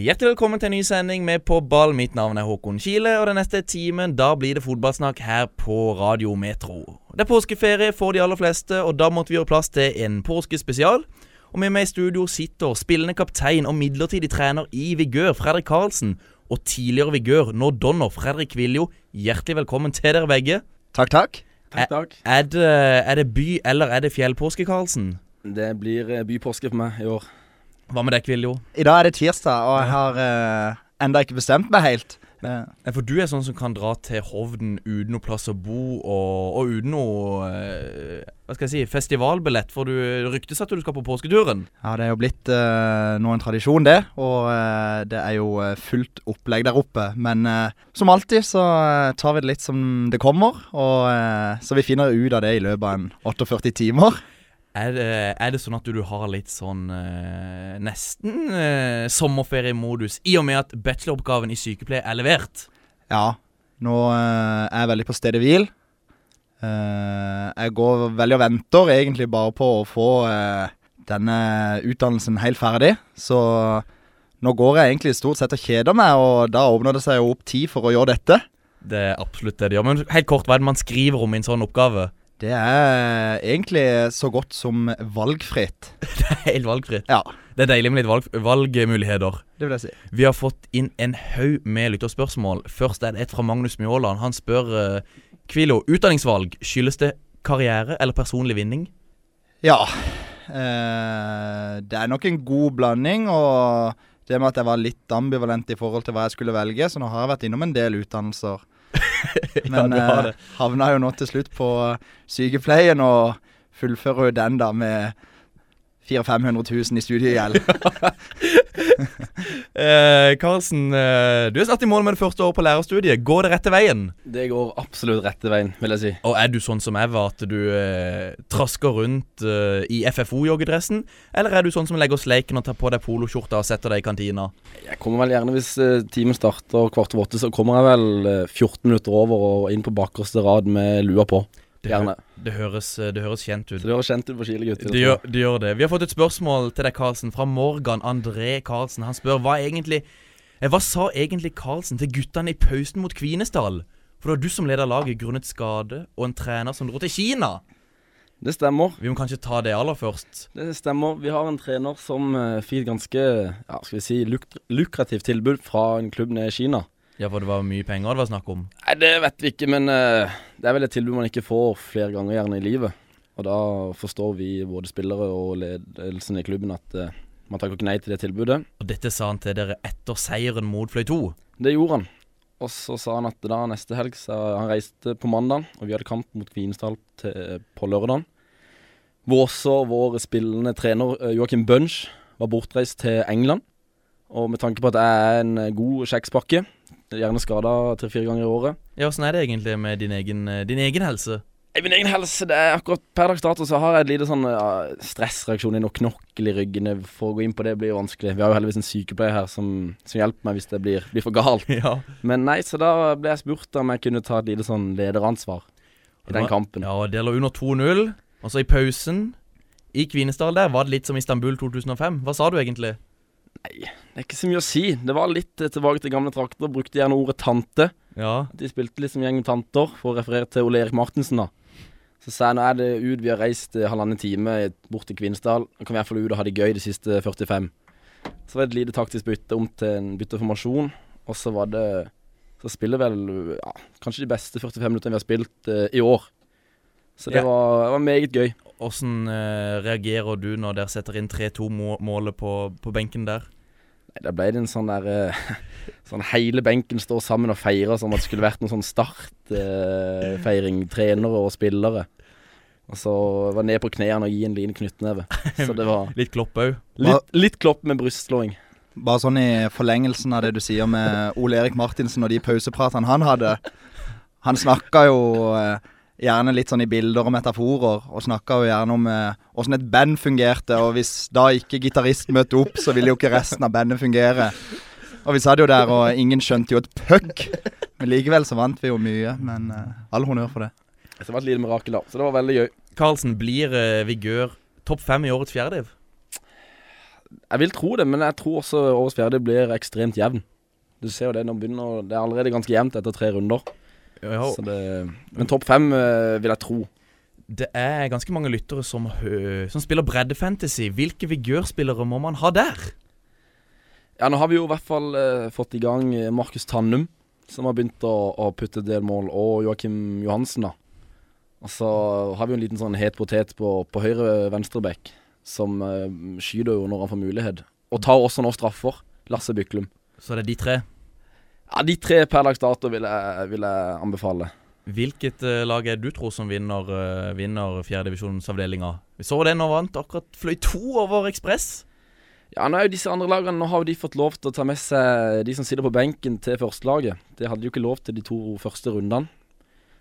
Hjertelig velkommen til en ny sending med På ball. Mitt navn er Håkon Kile, og den neste timen da blir det fotballsnakk her på Radio Metro. Det er påskeferie for de aller fleste, og da måtte vi gjøre plass til en påskespesial. Og med meg i studio sitter spillende kaptein og midlertidig trener i Vigør, Fredrik Karlsen, og tidligere Vigør, nå Donner, Fredrik Viljo. Hjertelig velkommen til dere begge. Takk, takk. Er, er, det, er det by- eller er det fjellpåske, Karlsen? Det blir eh, bypåske for meg i år. Hva med deg, Kviljo? I dag er det tirsdag, og jeg har uh, enda ikke bestemt meg helt. Eh, Ja, For du er sånn som kan dra til Hovden uten noe plass å bo, og, og uten noe uh, Hva skal jeg si festivalbillett, for du ryktes at du skal på påsketuren. ja, det er jo blitt uh, nå en tradisjon, det. Og eh, det er jo eh, fullt opplegg der oppe. Men eh, som alltid så eh, tar vi det litt som det kommer. Og eh, så vi finner ut av det i løpet av en 48 timer. Er det, er det sånn at du har litt sånn eh, nesten eh, sommerferiemodus, i og med at bacheloroppgaven i sykepleie er levert? Ja, nå eh, er jeg veldig på stedet hvil. Eh, jeg går veldig og venter egentlig bare på å få eh, denne utdannelsen helt ferdig. Så nå går jeg egentlig stort sett og kjeder meg, og da åpner det seg jo opp tid for å gjøre dette. Det er absolutt det det gjør. Men helt kort, hva er det man skriver om i en sånn oppgave? Det er egentlig så godt som valgfritt. Det er helt valgfritt. Ja, Det er deilig med litt valg, valgmuligheter. det vil jeg si. Vi har fått inn en haug med lytterspørsmål. Først er det et fra Magnus Mjåland. Han spør uh, Kvilo, utdanningsvalg, skyldes det karriere eller personlig vinning? Ja. Eh, det er nok en god blanding, og det med at jeg var litt ambivalent i forhold til hva jeg skulle velge, så nå har jeg vært innom en del utdannelser. Men ja, eh, havna jo nå til slutt på sykepleien, og fullfører jo den da med 400 000-500 000 i studiegjeld. Eh, Karlsen, eh, du er satt i mål med det første året på lærerstudiet. Går det rette veien? Det går absolutt rette veien, vil jeg si. Og er du sånn som jeg var, at du eh, trasker rundt eh, i FFO-joggedressen? Eller er du sånn som legger sleiken og tar på deg poloskjorta og setter deg i kantina? Jeg kommer vel gjerne hvis eh, timen starter kvart over åtte, så kommer jeg vel eh, 14 minutter over og inn på bakerste rad med lua på. Det, Gjerne. det, høres, eh, det høres kjent ut. Så det høres kjent ut på Chile, gutter. Det gjør, det gjør det. Vi har fått et spørsmål til deg, Karlsen, fra Morgan André Karlsen. Han spør hva egentlig eh, Hva sa egentlig Karlsen til guttene i pausen mot Kvinesdal? For det var du som leda laget grunnet skade, og en trener som dro til Kina. Det stemmer. Vi må kanskje ta det aller først. Det stemmer. Vi har en trener som uh, fikk et ganske ja, skal vi si, luk lukrativt tilbud fra en klubb nede i Kina. Ja, for det var mye penger det var snakk om. Nei, det vet vi ikke, men uh, det er vel et tilbud man ikke får flere ganger gjerne i livet. Og da forstår vi, både spillere og ledelsen i klubben, at uh, man takker ikke nei til det tilbudet. Og dette sa han til dere etter seieren mot Fløy 2. Det gjorde han. Og så sa han at da neste helg så Han reiste på mandag, og vi hadde kamp mot Kvinesdal på lørdag. Hvor også vår spillende trener eh, Joakim Bunch var bortreist til England. Og med tanke på at jeg er en eh, god kjekspakke, gjerne skada tre-fire ganger i året Ja, Åssen er det egentlig med din egen, eh, din egen helse? I min egen helse, det er akkurat per dags dato så har jeg et lite sånn ja, stressreaksjon i noe knokkel i ryggen. For å gå inn på det blir jo vanskelig. Vi har jo heldigvis en sykepleier her som, som hjelper meg hvis det blir, blir for galt. Ja. Men nei, så da ble jeg spurt om jeg kunne ta et lite sånn lederansvar i den kampen. Ja, det lå under 2-0. Og så i pausen i Kvinesdal der var det litt som Istanbul 2005. Hva sa du egentlig? Det er ikke så mye å si. Det var litt tilbake til gamle trakter. Brukte gjerne ordet tante. Ja. De spilte litt som gjeng med tanter, for å referere til Ole Erik Martinsen, da. Så sa jeg nå er det ut, vi har reist eh, halvannen time bort til Kvinesdal. Nå kan vi i hvert fall ut og ha det gøy de siste 45. Så var det et lite taktisk bytte om til en bytteformasjon. Og så var det Så spiller vel ja, kanskje de beste 45 minuttene vi har spilt uh, i år. Så det, Ja. var, det var meget gøy. Åssen eh, reagerer du når dere setter inn 3-2-målet på, på benken der? Nei, Da ble det en sånn der eh, Sånn hele benken står sammen og feirer som at det skulle vært noen sånn startfeiring. trenere og spillere. Og så var ned på knærne og gi en liten knyttneve. Så det var Litt klopp òg. litt, litt klopp med brystslåing. Bare sånn i forlengelsen av det du sier med Ole Erik Martinsen og de pausepratene han hadde. Han snakka jo eh, gjerne litt sånn i bilder og metaforer, og snakka jo gjerne om eh, et band fungerte, og hvis da ikke gitaristen møtte opp, så ville jo ikke resten av bandet fungere. Og vi satt jo der, og ingen skjønte jo et puck. Men likevel så vant vi jo mye, men eh, all honnør for det. Det var et lite mirakel, da. Så det var veldig gøy. Karlsen, blir eh, Vigør topp fem i årets fjerdediv? Jeg vil tro det, men jeg tror også årets fjerde blir ekstremt jevn. Du ser jo det nå begynner Det er allerede ganske jevnt etter tre runder. Ja, Så det, men topp fem eh, vil jeg tro. det er ganske mange lyttere som, som spiller breddefantasy. Hvilke Vigør-spillere må man ha der? Ja, nå har vi jo i hvert fall eh, fått i gang eh, Markus Tannum, som har begynt å, å putte delmål, og Joakim Johansen, da. Og så har vi jo en liten sånn het potet på, på høyre venstreback, som uh, skyter jo når han får mulighet. Og tar også nå straffer. Lasse Byklum. Så det er de tre. Ja, de tre per dags dato vil jeg, vil jeg anbefale. Hvilket uh, lag er det du tror som vinner, uh, vinner fjerdedivisjonsavdelinga? Vi så det nå vant akkurat fløy to over Ekspress. Ja, nå er jo disse andre lagene Nå har jo de fått lov til å ta med seg de som sitter på benken til førstelaget. Det hadde de jo ikke lov til de to første rundene.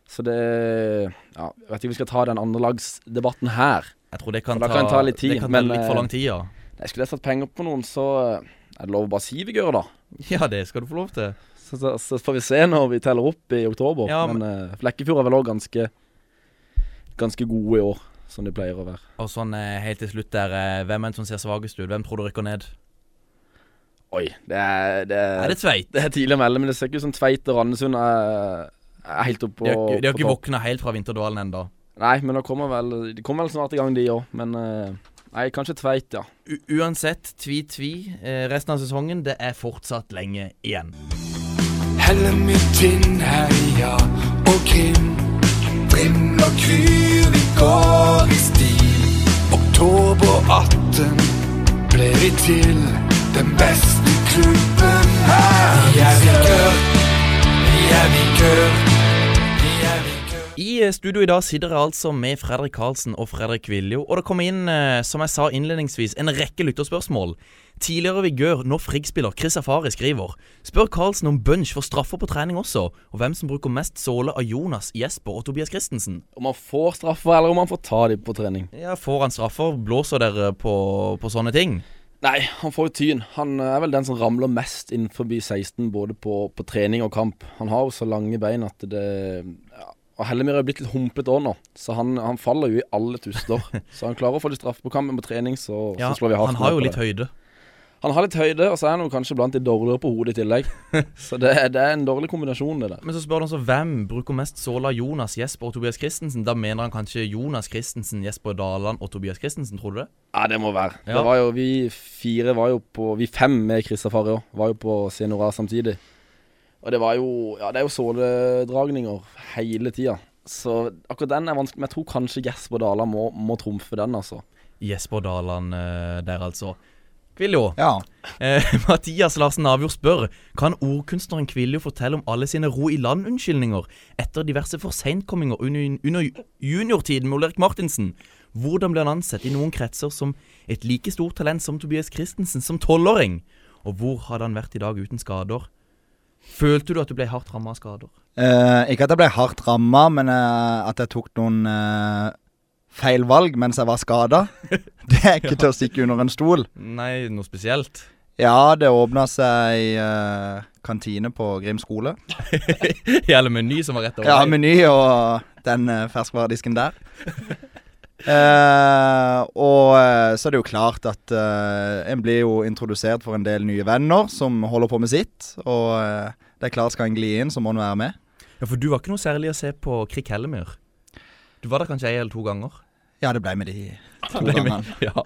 Så det Ja, jeg vet ikke om vi skal ta den andrelagsdebatten her. Jeg tror det kan, ta, kan ta litt tid, det kan men, litt for eh, lang tid, ja. Nei, skulle jeg satt penger på noen, så er det lov å bare si vi gjør det, da. Ja, det skal du få lov til. Så, så, så får vi se når vi teller opp i oktober. Ja, men eh, Flekkefjord er vel òg ganske Ganske gode i år, som de pleier å være. Og sånn uh, helt til slutt der, uh, hvem er det som ser svakest ut? Hvem tror du rykker ned? Oi, det er Det er, Er det Tveit? det er tidlig å melde, men det ser ikke ut som Tveit og Randesund er, er helt oppe på De har, ikke- ikke våkna helt fra Vinterdalen ennå. Nei, men nå kommer vel De kommer vel snart i gang, de òg. Men Nei, kanskje Tveit, ja. Uansett, tvi-tvi. Eh, resten av sesongen, det er fortsatt lenge igjen. Helle mitt inn, herja og krim. Vriml og kryr, vi går i stil. Oktober 18 ble vi til den beste klubben her. Er vi er Vikør, vi er Vikør. I eh, studio i dag sitter jeg altså med Fredrik Karlsen og Fredrik Viljo. Og det kom inn, eh, som jeg sa innledningsvis, en rekke lytterspørsmål. Tidligere Vigør, nå Frigg-spiller Chris Safari skriver Spør Karlsen om bunch for straffer på trening også, og hvem som bruker mest såle av Jonas, Jesper og Tobias Christensen. Om han får straffer, eller om han får ta dem på trening. Ja, Får han straffer? Blåser dere på, på sånne ting? Nei, han får jo tyn. Han er vel den som ramler mest innenfor 16, både på, på trening og kamp. Han har jo så lange bein at det ja. Og Hellemyr er blitt litt humpete òg nå, så han, han faller jo i alle tuster. så han klarer å få litt straff på kampen på trening så, Ja, så slår vi hardt han har jo litt det. høyde. Han har litt høyde, og så er han jo kanskje blant de dårligere på hodet i tillegg. så det, det er en dårlig kombinasjon, det der. Men så spør du altså hvem bruker mest såla Jonas, Jesper og Tobias Christensen. Da mener han kanskje Jonas Christensen, Jesper Daland og Tobias Christensen, tror du det? Ja, det må være. Ja. Det var jo, vi fire var jo på Vi fem med Christer Farre òg, var jo på Senora samtidig. Og det var jo Ja, det er jo såledragninger hele tida. Så akkurat den er vanskelig. Men jeg tror kanskje Jesper Dala må, må trumfe den, altså. Jesper Daland eh, der, altså. Kviljo. Ja. Eh, Mathias Larsen Avjord spør Kan ordkunstneren Kviljo fortelle om alle sine ro i land-unnskyldninger etter diverse forseinkomminger under, under juniortiden med Ole-Erik Martinsen? Hvordan ble han ansett i noen kretser som et like stort talent som Tobias Christensen som tolvåring? Og hvor hadde han vært i dag uten skader? Følte du at du ble hardt ramma av skader? Uh, ikke at jeg ble hardt ramma, men uh, at jeg tok noen uh, feil valg mens jeg var skada. Det er ikke til å stikke under en stol. Nei, noe spesielt? Ja, det åpna seg eh, kantine på Grim skole. Hele Meny som var rett over Ja. Meny og den uh, ferskvaredisken der. Eh, og eh, så er det jo klart at eh, en blir jo introdusert for en del nye venner som holder på med sitt. Og eh, det er klart skal en gli inn, så må en være med. Ja, For du var ikke noe særlig å se på Krik Hellemyr? Du var der kanskje ei eller to ganger? Ja, det ble med de to gangene. Ja.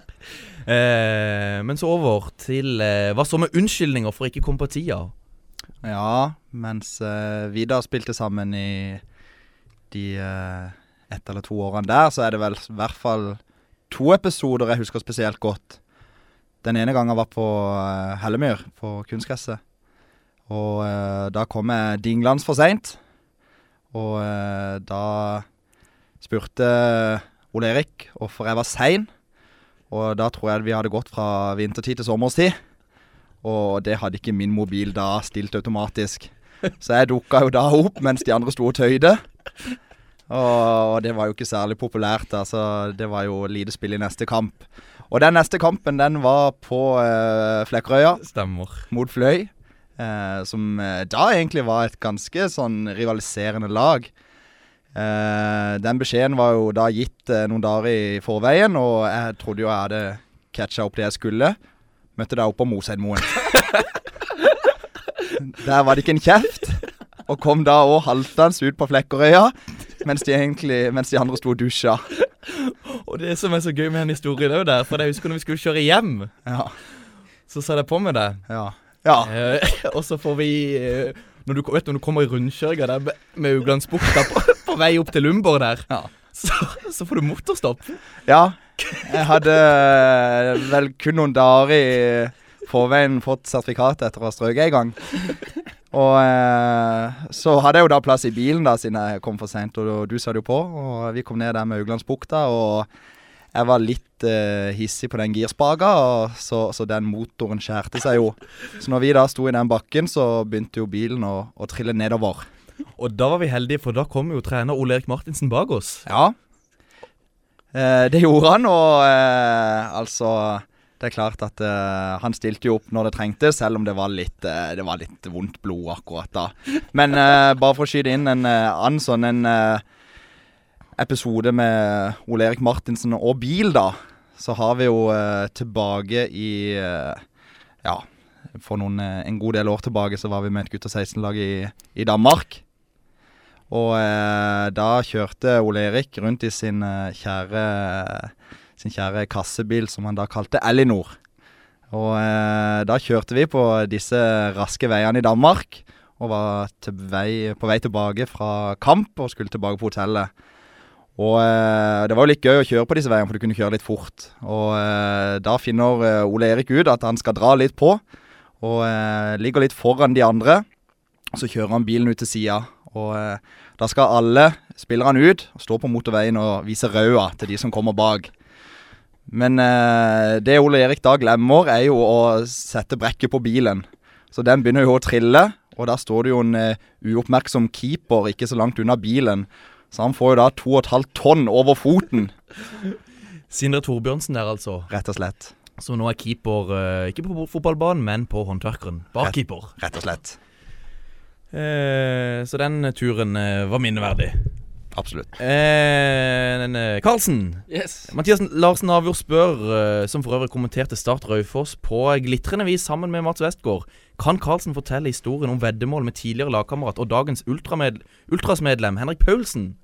Eh, men så over til Hva så med unnskyldninger for ikke å komme på tida? Ja, mens Vi Vidar spilte sammen i de ett eller to årene der, så er det vel i hvert fall to episoder jeg husker spesielt godt. Den ene gangen var på uh, Hellemyr, på kunstgresset. Og eh, da kom jeg dinglende for seint. Og eh, da spurte Ole Erik hvorfor jeg var sein. Og da tror jeg vi hadde gått fra vintertid til sommerstid. Og det hadde ikke min mobil da stilt automatisk. Så jeg dukka jo da opp mens de andre sto og tøyde. Og, det var jo ikke særlig populært, altså det var jo lite spill i neste kamp. Og den neste kampen, den var på eh, Flekkerøya Stemmer. mot Fløy. Eh, som eh, da egentlig var et ganske sånn rivaliserende lag. Eh, den beskjeden var jo da gitt eh, noen dager i forveien, og jeg trodde jo jeg hadde catcha opp det jeg skulle. Møtte deg opp på Moseidmoen. Der var det ikke en kjeft, og kom da òg haltende ut på Flekkerøya, mens de, egentlig, mens de andre sto og dusja. Og det som er så gøy med den historien òg der, for jeg husker når vi skulle kjøre hjem, Ja. så sa jeg på med det. Ja. ja. Eh, og så får vi eh, når, du, vet, du, når du kommer i rundkjøringa der med, Uglandsbukta på, på vei opp til Lumborg der, Ja. så, så får du motorstopp. Ja, jeg hadde eh, vel kun noen dager i forveien fått sertifikat etter å ha strøket en gang. Og eh, så hadde jeg jo da plass i bilen da, siden jeg kom for sent, og du satt jo på. Og vi kom ned der med Auglandsbukta, og jeg var litt eh, hissig på den girspaka, så, så den motoren skjærte seg jo. Så når vi da sto i den bakken, så begynte jo bilen å, å trille nedover. Og da var vi heldige, for da kom jo trener Ole Erik Martinsen bak oss. Ja. Eh, det gjorde han, og eh, altså Det er klart at uh, han stilte jo opp når det trengtes, selv om det var litt, uh, det var litt vondt blod akkurat da. Men uh, bare for å skyte inn en annen sånn en episode med Ole Erik Martinsen og bil, da, så har vi jo tilbake i Ja, for noen, en god del år tilbake så var vi med et gutta 16-lag i, i Danmark. Og da kjørte Ole Erik rundt i sin kjære sin kjære kassebil som han da kalte Elinor. Og eh, da kjørte vi på disse raske veiene i Danmark, og var vei, på vei tilbake fra kamp og skulle tilbake på hotellet. Og eh, det var jo litt gøy å kjøre på disse veiene, for du kunne kjøre litt fort. Og eh, da finner eh, Ole Erik ut at han skal dra litt på, og eh, ligger litt foran de andre. Så kjører han bilen ut til sida, og eh, da skal alle spillerne ut og stå på motorveien og vise røda til de som kommer bak. Men eh, det Ole Erik da glemmer, er jo å sette brekket på bilen. Så den begynner jo å trille, og der står det jo en eh, uoppmerksom keeper ikke så langt unna bilen. Så han får jo da to og et halvt tonn over foten, Sindre Torbjørnsen der, altså. rett og slett. Som nå er keeper, eh, ikke på fotballbanen, men på håndverkeren. Barkeeper. Rett og slett. Eh, så den turen eh, var minneverdig. Absolutt. Eh, eh, Karlsen. Yes. Mathias Larsen Avjord spør, eh, som for øvrig kommenterte Start Raufoss på glitrende vis sammen med Mats Westgård, kan Karlsen fortelle historien om veddemål med tidligere lagkamerat og dagens ultramed Ultras-medlem Henrik Paulsen?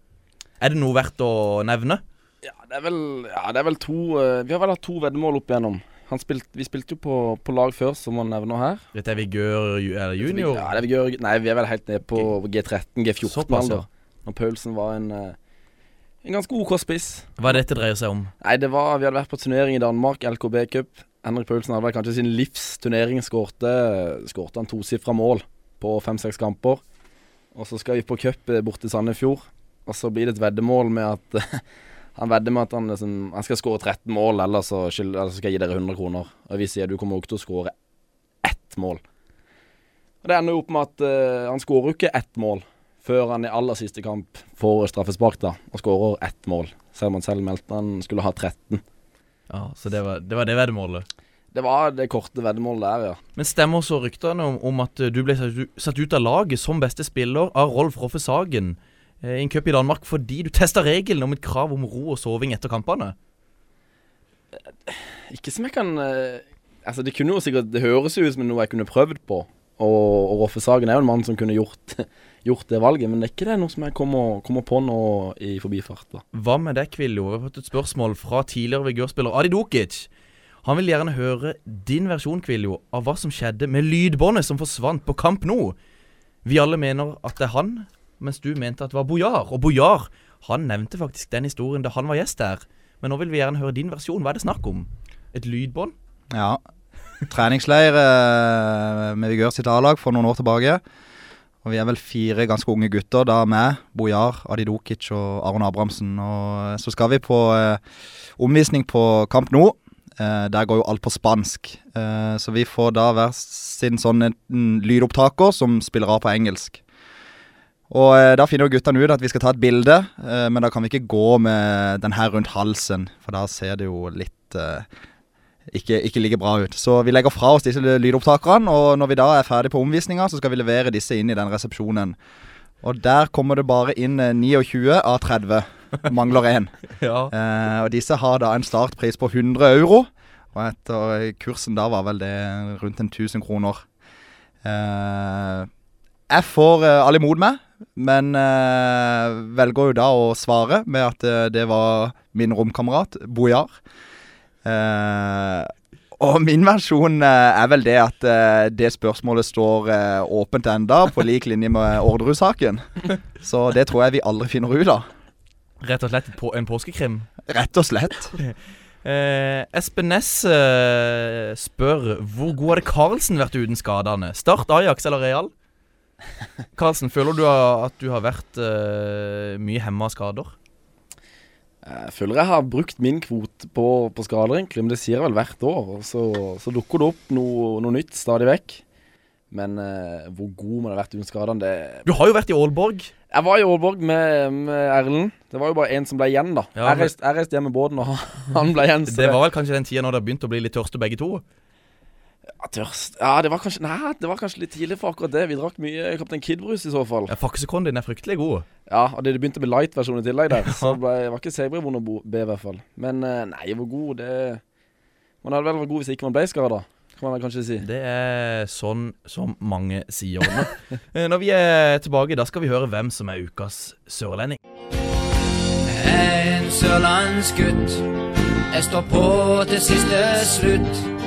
Er det noe verdt å nevne? Ja, det er vel, ja, det er vel to uh, Vi har vel hatt to veddemål opp igjennom. Han spilt, vi spilte jo på, på lag før, som han nevner her. Dette er Vigør junior? Ja, det vi gjør, nei, vi er vel helt ned på G13, G14 Såpass, ja. Når Paulsen var en, eh, en ganske OK spiss. Hva er dette dreier seg om? Nei, det var Vi hadde vært på turnering i Danmark, LKB Cup. Henrik Paulsen hadde vel kanskje sin livs turnering. Skårte, skårte han tosifra mål på fem-seks kamper. Og så skal vi på cup borte bort til Sandefjord. Og så blir det et veddemål med at Han vedder med at han, liksom, han skal skåre 13 mål, ellers så, skyld, så skal jeg gi dere 100 kroner. Og vi sier du kommer også til å skåre ett mål. Og Det ender jo opp med at uh, han skårer jo ikke ett mål før han i aller siste kamp får straffespark da, og skårer ett mål. Selv om han selv meldte han skulle ha 13. Ja, Så det var det, var det veddemålet. Det var det korte veddemålet der, ja. Men stemmer så ryktene om, om at eh, du ble satt ut- av laget som beste spiller av Rolf Roffe Sagen eh, i en cup i Danmark fordi du testa regelen om et krav om ro og soving etter kampene? Ikke som jeg kan eh, Altså, det kunne jo sikkert Det høres jo ut som noe jeg kunne prøvd på. Og, og Roffe Sagen er jo en mann som kunne gjort, gjort det valget, men det er ikke det noe som jeg kommer, kommer på nå i forbifart. da. Hva med deg, Kvillo? Vi har fått et spørsmål fra tidligere vigørspiller Adi Dukic. Han vil gjerne høre din versjon, Kvillo, av hva som skjedde med lydbåndet som forsvant på Kamp nå. Vi alle mener at det er han, mens du mente at det var Bojar. Og Bojar han nevnte faktisk den historien da han var gjest her. Men nå vil vi gjerne høre din versjon. Hva er det snakk om? Et lydbånd? Ja. Treningsleir eh, med Vigør sitt A-lag for noen år tilbake. Og vi er vel fire ganske unge gutter, da med Bojar, Adi Dokic og Aron Abrahamsen. Og så skal vi på eh, omvisning på Kamp nå. Eh, der går jo alt på spansk. Eh, så vi får da hver sin sånn lydopptaker som spiller av på engelsk. Og eh, da finner jo guttene ut at vi skal ta et bilde, eh, men da kan vi ikke gå med den her rundt halsen, for da ser det jo litt eh, ikke, ikke ligger bra ut. Så vi legger fra oss disse lydopptakerne, og når vi da er ferdig på omvisninga, så skal vi levere disse inn i den resepsjonen. Og der kommer det bare inn eh, 29 av 30. Mangler én. Ja. Eh, og disse har da en startpris på 100 euro. Og etter kursen da var vel det rundt en 1000 kroner. Eh, jeg får eh, alle imot meg, men eh, velger jo da å svare med at eh, det var min romkamerat Bojar. Eh, og min versjon eh, er vel det at eh, det spørsmålet står åpent enda, på lik linje med Orderud-saken. Så det tror jeg vi aldri finner ut av. Rett og slett på en påskekrim. Rett og slett. Eh, Espen Næss eh, spør hvor god hadde Karlsen vært uten skadene? Start Ajax eller Real? Karlsen, føler du at du har vært eh, mye hemma av skader? Jeg føler jeg har brukt min kvote på, på skader, egentlig, men det sier jeg vel hvert år. Og så, så dukker det opp noe, noe nytt stadig vekk. Men eh, hvor god man har vært uten skadene, det Du har jo vært i Aalborg. Jeg var i Aalborg med, med Erlend. Det var jo bare én som ble igjen, da. Ja, jeg, reiste, jeg reiste hjem med båten, og han ble igjen. Det var vel kanskje den tida når dere begynte å bli litt tørste begge to? Ja, tørst. Ja, det var kanskje Nei, det var kanskje litt tidlig for akkurat det. Vi drakk mye Kaptein Kid-brus i så fall. Ja, Faksekonen din er fryktelig god. Ja, og det det begynte med light-versjon i tillegg der. Så det ble, var ikke vond å be, i hvert fall. Men eh, nei, hvor god det Man hadde vel vært god hvis ikke man ble skada, kan man kanskje si. Det er sånn som mange sier. Nå, eh, når vi er tilbake, da skal vi høre hvem som er ukas sørlending. En sørlandsgutt. Jeg står på til siste slutt.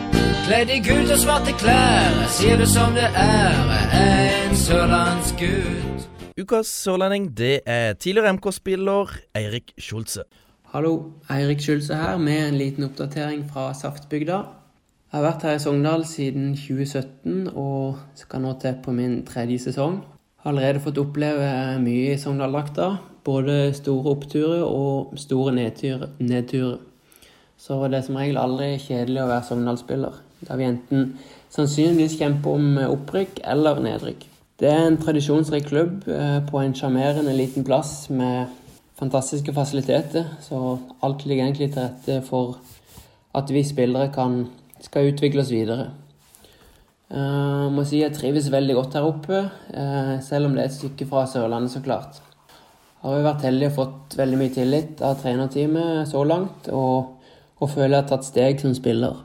Kledd i gult og svarte klær. Sier du som det er. En sørlandsgutt. Ukas sørlending, det er tidligere MK-spiller Eirik Schulze. Hallo, Eirik Schulze her med en liten oppdatering fra Saftbygda. Jeg har vært her i Sogndal siden 2017 og skal nå til på min tredje sesong. Har allerede fått oppleve mye i Sogndal-drakta. Både store oppturer og store nedtur, nedturer. Så det er som regel aldri kjedelig å være Sogndal-spiller. Da vi enten sannsynligvis kjemper om opprykk eller nedrykk. Det er en tradisjonsrik klubb eh, på en sjarmerende liten plass med fantastiske fasiliteter, så alt ligger egentlig til rette for at vi spillere kan, skal utvikle oss videre. Jeg må si jeg trives veldig godt her oppe, eh, selv om det er et stykke fra Sørlandet, så klart. Jeg Har jo vært heldig og fått veldig mye tillit av trenerteamet så langt, og, og føler jeg har tatt steg som spiller.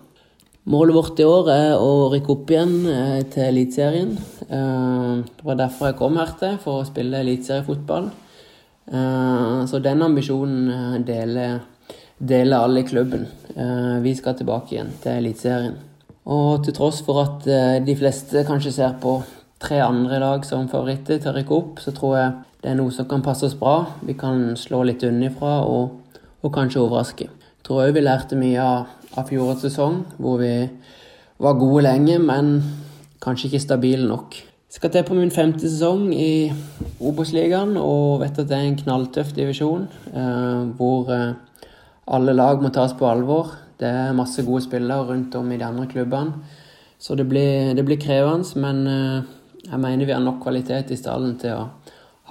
Målet vårt i år er å rykke opp igjen eh, til Eliteserien. Eh, det var derfor jeg kom her til, for å spille eliteseriefotball. Eh, Så den ambisjonen deler, deler alle i klubben. Vi skal tilbake igjen til Eliteserien. Og til tross for at de fleste kanskje ser på tre andre lag som favoritter til å rykke opp, så tror jeg det er noe som kan passe oss bra. Vi kan slå litt unnifra og, og kanskje overraske. Tror òg vi lærte mye av, av fjorårets sesong, hvor vi var gode lenge, men kanskje ikke stabile nok. Skal til på min femte sesong i Obos-ligaen og vet at det er en knalltøff divisjon eh, hvor eh, alle lag må tas på alvor. Det er masse gode spillere rundt om i de andre klubbene. Så det blir, det blir krevende, men eh, jeg mener vi har nok kvalitet i stallen til å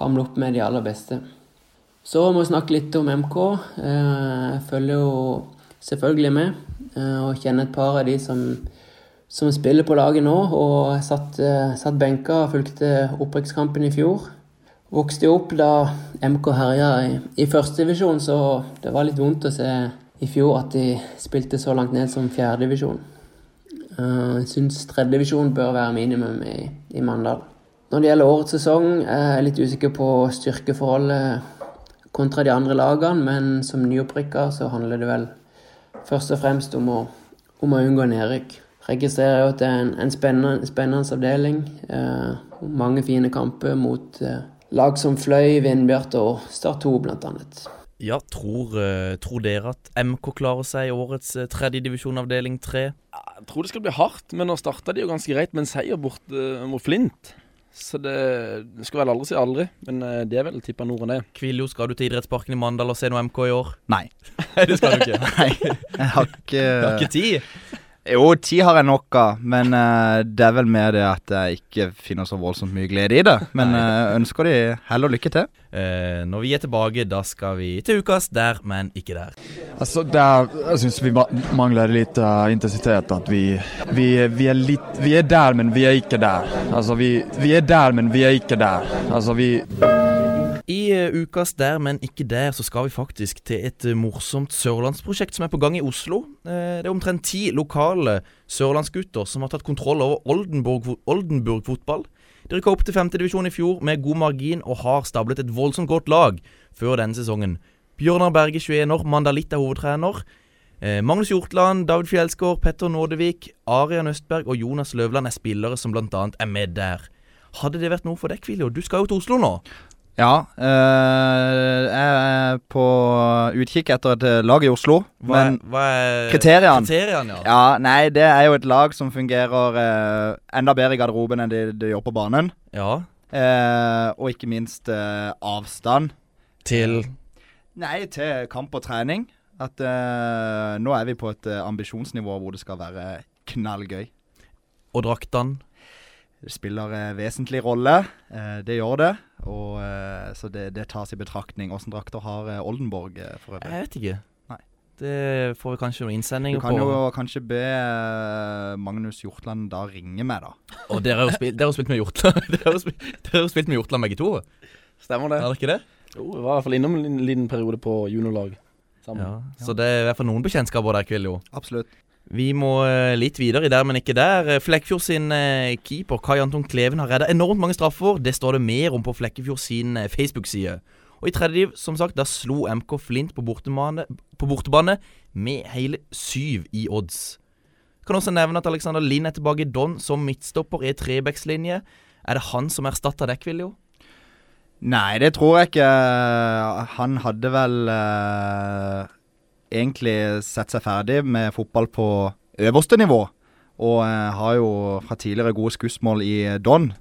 hamle opp med de aller beste. Så må vi snakke litt om MK. Eh, Jeg følger jo selvfølgelig med eh, og kjenner et par av de som som spiller på laget nå, og satt, eh, satt benka og fulgte opprykkskampen i fjor. Vokste opp da MK herja i, i førstedivisjon, så det var litt vondt å se i fjor at de spilte så langt ned som fjerdedivisjon. Jeg syns tredjedivisjon bør være minimum i, i Mandal. Når det gjelder årets sesong, er jeg litt usikker på styrkeforholdet kontra de andre lagene, men som nyopprykka så handler det vel først og fremst om å, om å unngå nedrykk registrerer jo at det er en, en spennende, spennende avdeling. Eh, mange fine kamper mot eh, lag som Fløy, Vindbjart og Start 2 bl.a. Ja, tror, eh, tror dere at MK klarer seg i årets uh, tredjedivisjon avdeling 3? Jeg tror det skal bli hardt, men nå starta de jo ganske greit med en seier bort mot Flint. Så det, det skal vel aldri si aldri, men eh, det er vel tippa nord enn det. Kviljo, skal du til idrettsparken i Mandal og se noe MK i år? Nei. Nei, det skal du ikke. Nei, jeg har ikke Du har ikke tid. Jo, tid har jeg nok av, men uh, det er vel mer det at jeg ikke finner så voldsomt mye glede i det. Men uh, ønsker de hell og lykke til. Uh, når vi er tilbake, da skal vi til ukas der, men ikke der. Altså, der, jeg syns vi mangler litt intensitet. At vi, vi, vi, er litt, vi er der, men vi er ikke der. Altså, vi, vi er der, men vi er ikke der. Altså, vi I eh, ukas Der, men ikke der, så skal vi faktisk til et eh, morsomt sørlandsprosjekt som er på gang i Oslo. Eh, det er omtrent ti lokale sørlandsgutter som har tatt kontroll over Oldenburg, Oldenburg fotball. De rykka opp til femtedivisjon i fjor med god margin og har stablet et voldsomt godt lag før denne sesongen. Bjørnar Berge, 21 år, Mandalitt er hovedtrener. Magnus Hjortland, David Fjelsgaard, Petter Nådevik, Arian Østberg og Jonas Løvland er spillere som bl.a. er med der. Hadde det vært noe for deg, Kviljo? Du skal jo til Oslo nå. Ja, Øh, jeg er på utkikk etter et eh, lag i Oslo. Hva, men er- hva er kriteriene kriteriene ja. Ja, nei, det er jo et lag som fungerer eh, enda bedre i garderoben enn det de gjør på banen. ja. Eh, og ikke minst eh, avstand. Til Nei, til kamp og trening. At eh, nå er vi på et eh, ambisjonsnivå hvor det skal være knallgøy. Og draktene. Det spiller en vesentlig rolle. Eh, det gjør det. Og, eh, så det, det tas i betraktning. Åssen drakter har eh, Oldenborg for øvrig? Jeg vet ikke. Nei. Det får vi kanskje noen innsendinger på. Du kan på. jo kanskje be Magnus Hjortland da ringe meg, da. Og dere har jo spilt, dere har spilt med Hjortland Dere har jo spilt med Hjortland begge to. Stemmer det. Er det ikke det? Jo, vi var i hvert fall innom en liten periode på juniorlag Ja, Ja. Så det er i hvert fall noen bekjentskaper der, Kviljo. Absolutt. Vi må eh, litt videre i der, men ikke der. Eh, Flekkefjord sin eh, keeper Kai Anton Kleven har redda enormt mange straffer. Det står det mer om på Flekkefjord sin Facebook-side. Og i tredje div, som sagt, da slo MK Flint på bortebane, på bortebane med hele syv i odds. Jeg Kan også nevne at Alexander Lind er tilbake i Don som midtstopper i trebackslinje. Er det han som erstatter deg, Kviljo? Nei, det tror jeg ikke. Han hadde vel eh, egentlig sett seg ferdig med fotball på øverste nivå. Og eh, har jo fra tidligere gode skussmål i Don.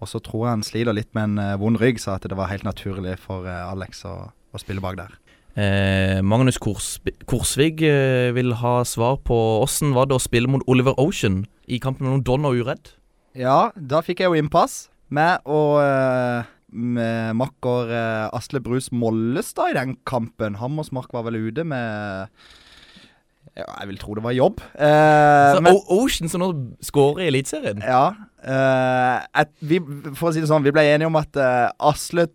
Og så tror jeg han sliter litt med en eh, vond rygg, så at det var helt naturlig for eh, Alex å, å spille bak der. Eh, Magnus Kors, Korsvig eh, vil ha svar på åssen var det å spille mot Oliver Ocean i kampen mellom Don og Uredd. Ja, da fikk jeg jo innpass med å eh, med makker eh, Asle Brus Mollestad i den kampen. Hammersmark var vel ute med ja, Jeg vil tro det var jobb. Eh, Så men- Ocean som nå scorer i Eliteserien. Ja. eh, vi, for å si det sånn, vi ble enige om at eh, Asle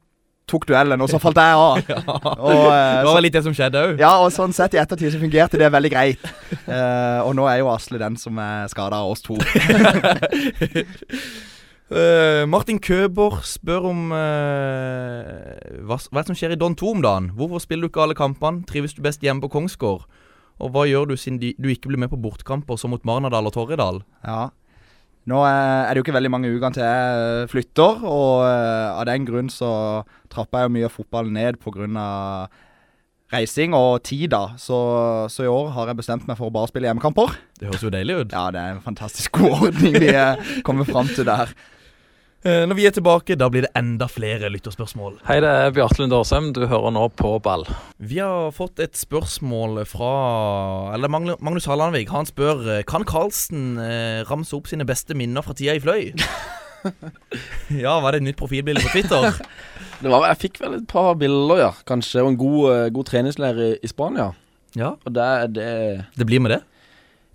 tok duellen, og så falt jeg av. Og, eh, det var vel litt det som skjedde òg. ja, og sånn sett i ettertid så fungerte det veldig greit. Eh, og nå er jo Asle den som er skada av oss to. Eh, Martin Køber spør om uh, hva, hva som skjer i Don 2 om dagen. Hvorfor spiller du ikke alle kampene? Trives du best hjemme på Kongsgård? Og hva gjør du siden de, du ikke blir med på bortkamper som mot Marnardal og Torridal? Ja. Nå er, er det jo ikke veldig mange ukene til jeg eh, flytter, og eh, av den grunn så trapper jeg jo mye av fotballen ned pga. reising og tid, da. Så, så i år har jeg bestemt meg for å bare spille hjemmekamper. Det høres jo deilig ut. Ja, det er en fantastisk god ordning vi kommer fram til der. Eh, når vi er tilbake, da blir det enda flere lytterspørsmål. Hei, det er Bjarte Lund Årsheim. Du hører nå på ball. Vi har fått et spørsmål fra Eller Magnus, Hallandvik. Han spør eh, Kan Karlsen eh, ramse opp sine beste minner fra tida i Fløy. ja, var det et nytt profilbilde på Twitter? Det var, jeg fikk vel et par bilder, ja. Kanskje. Og en god, god treningsleir i, i Spania. ja, Og det, det det blir med det.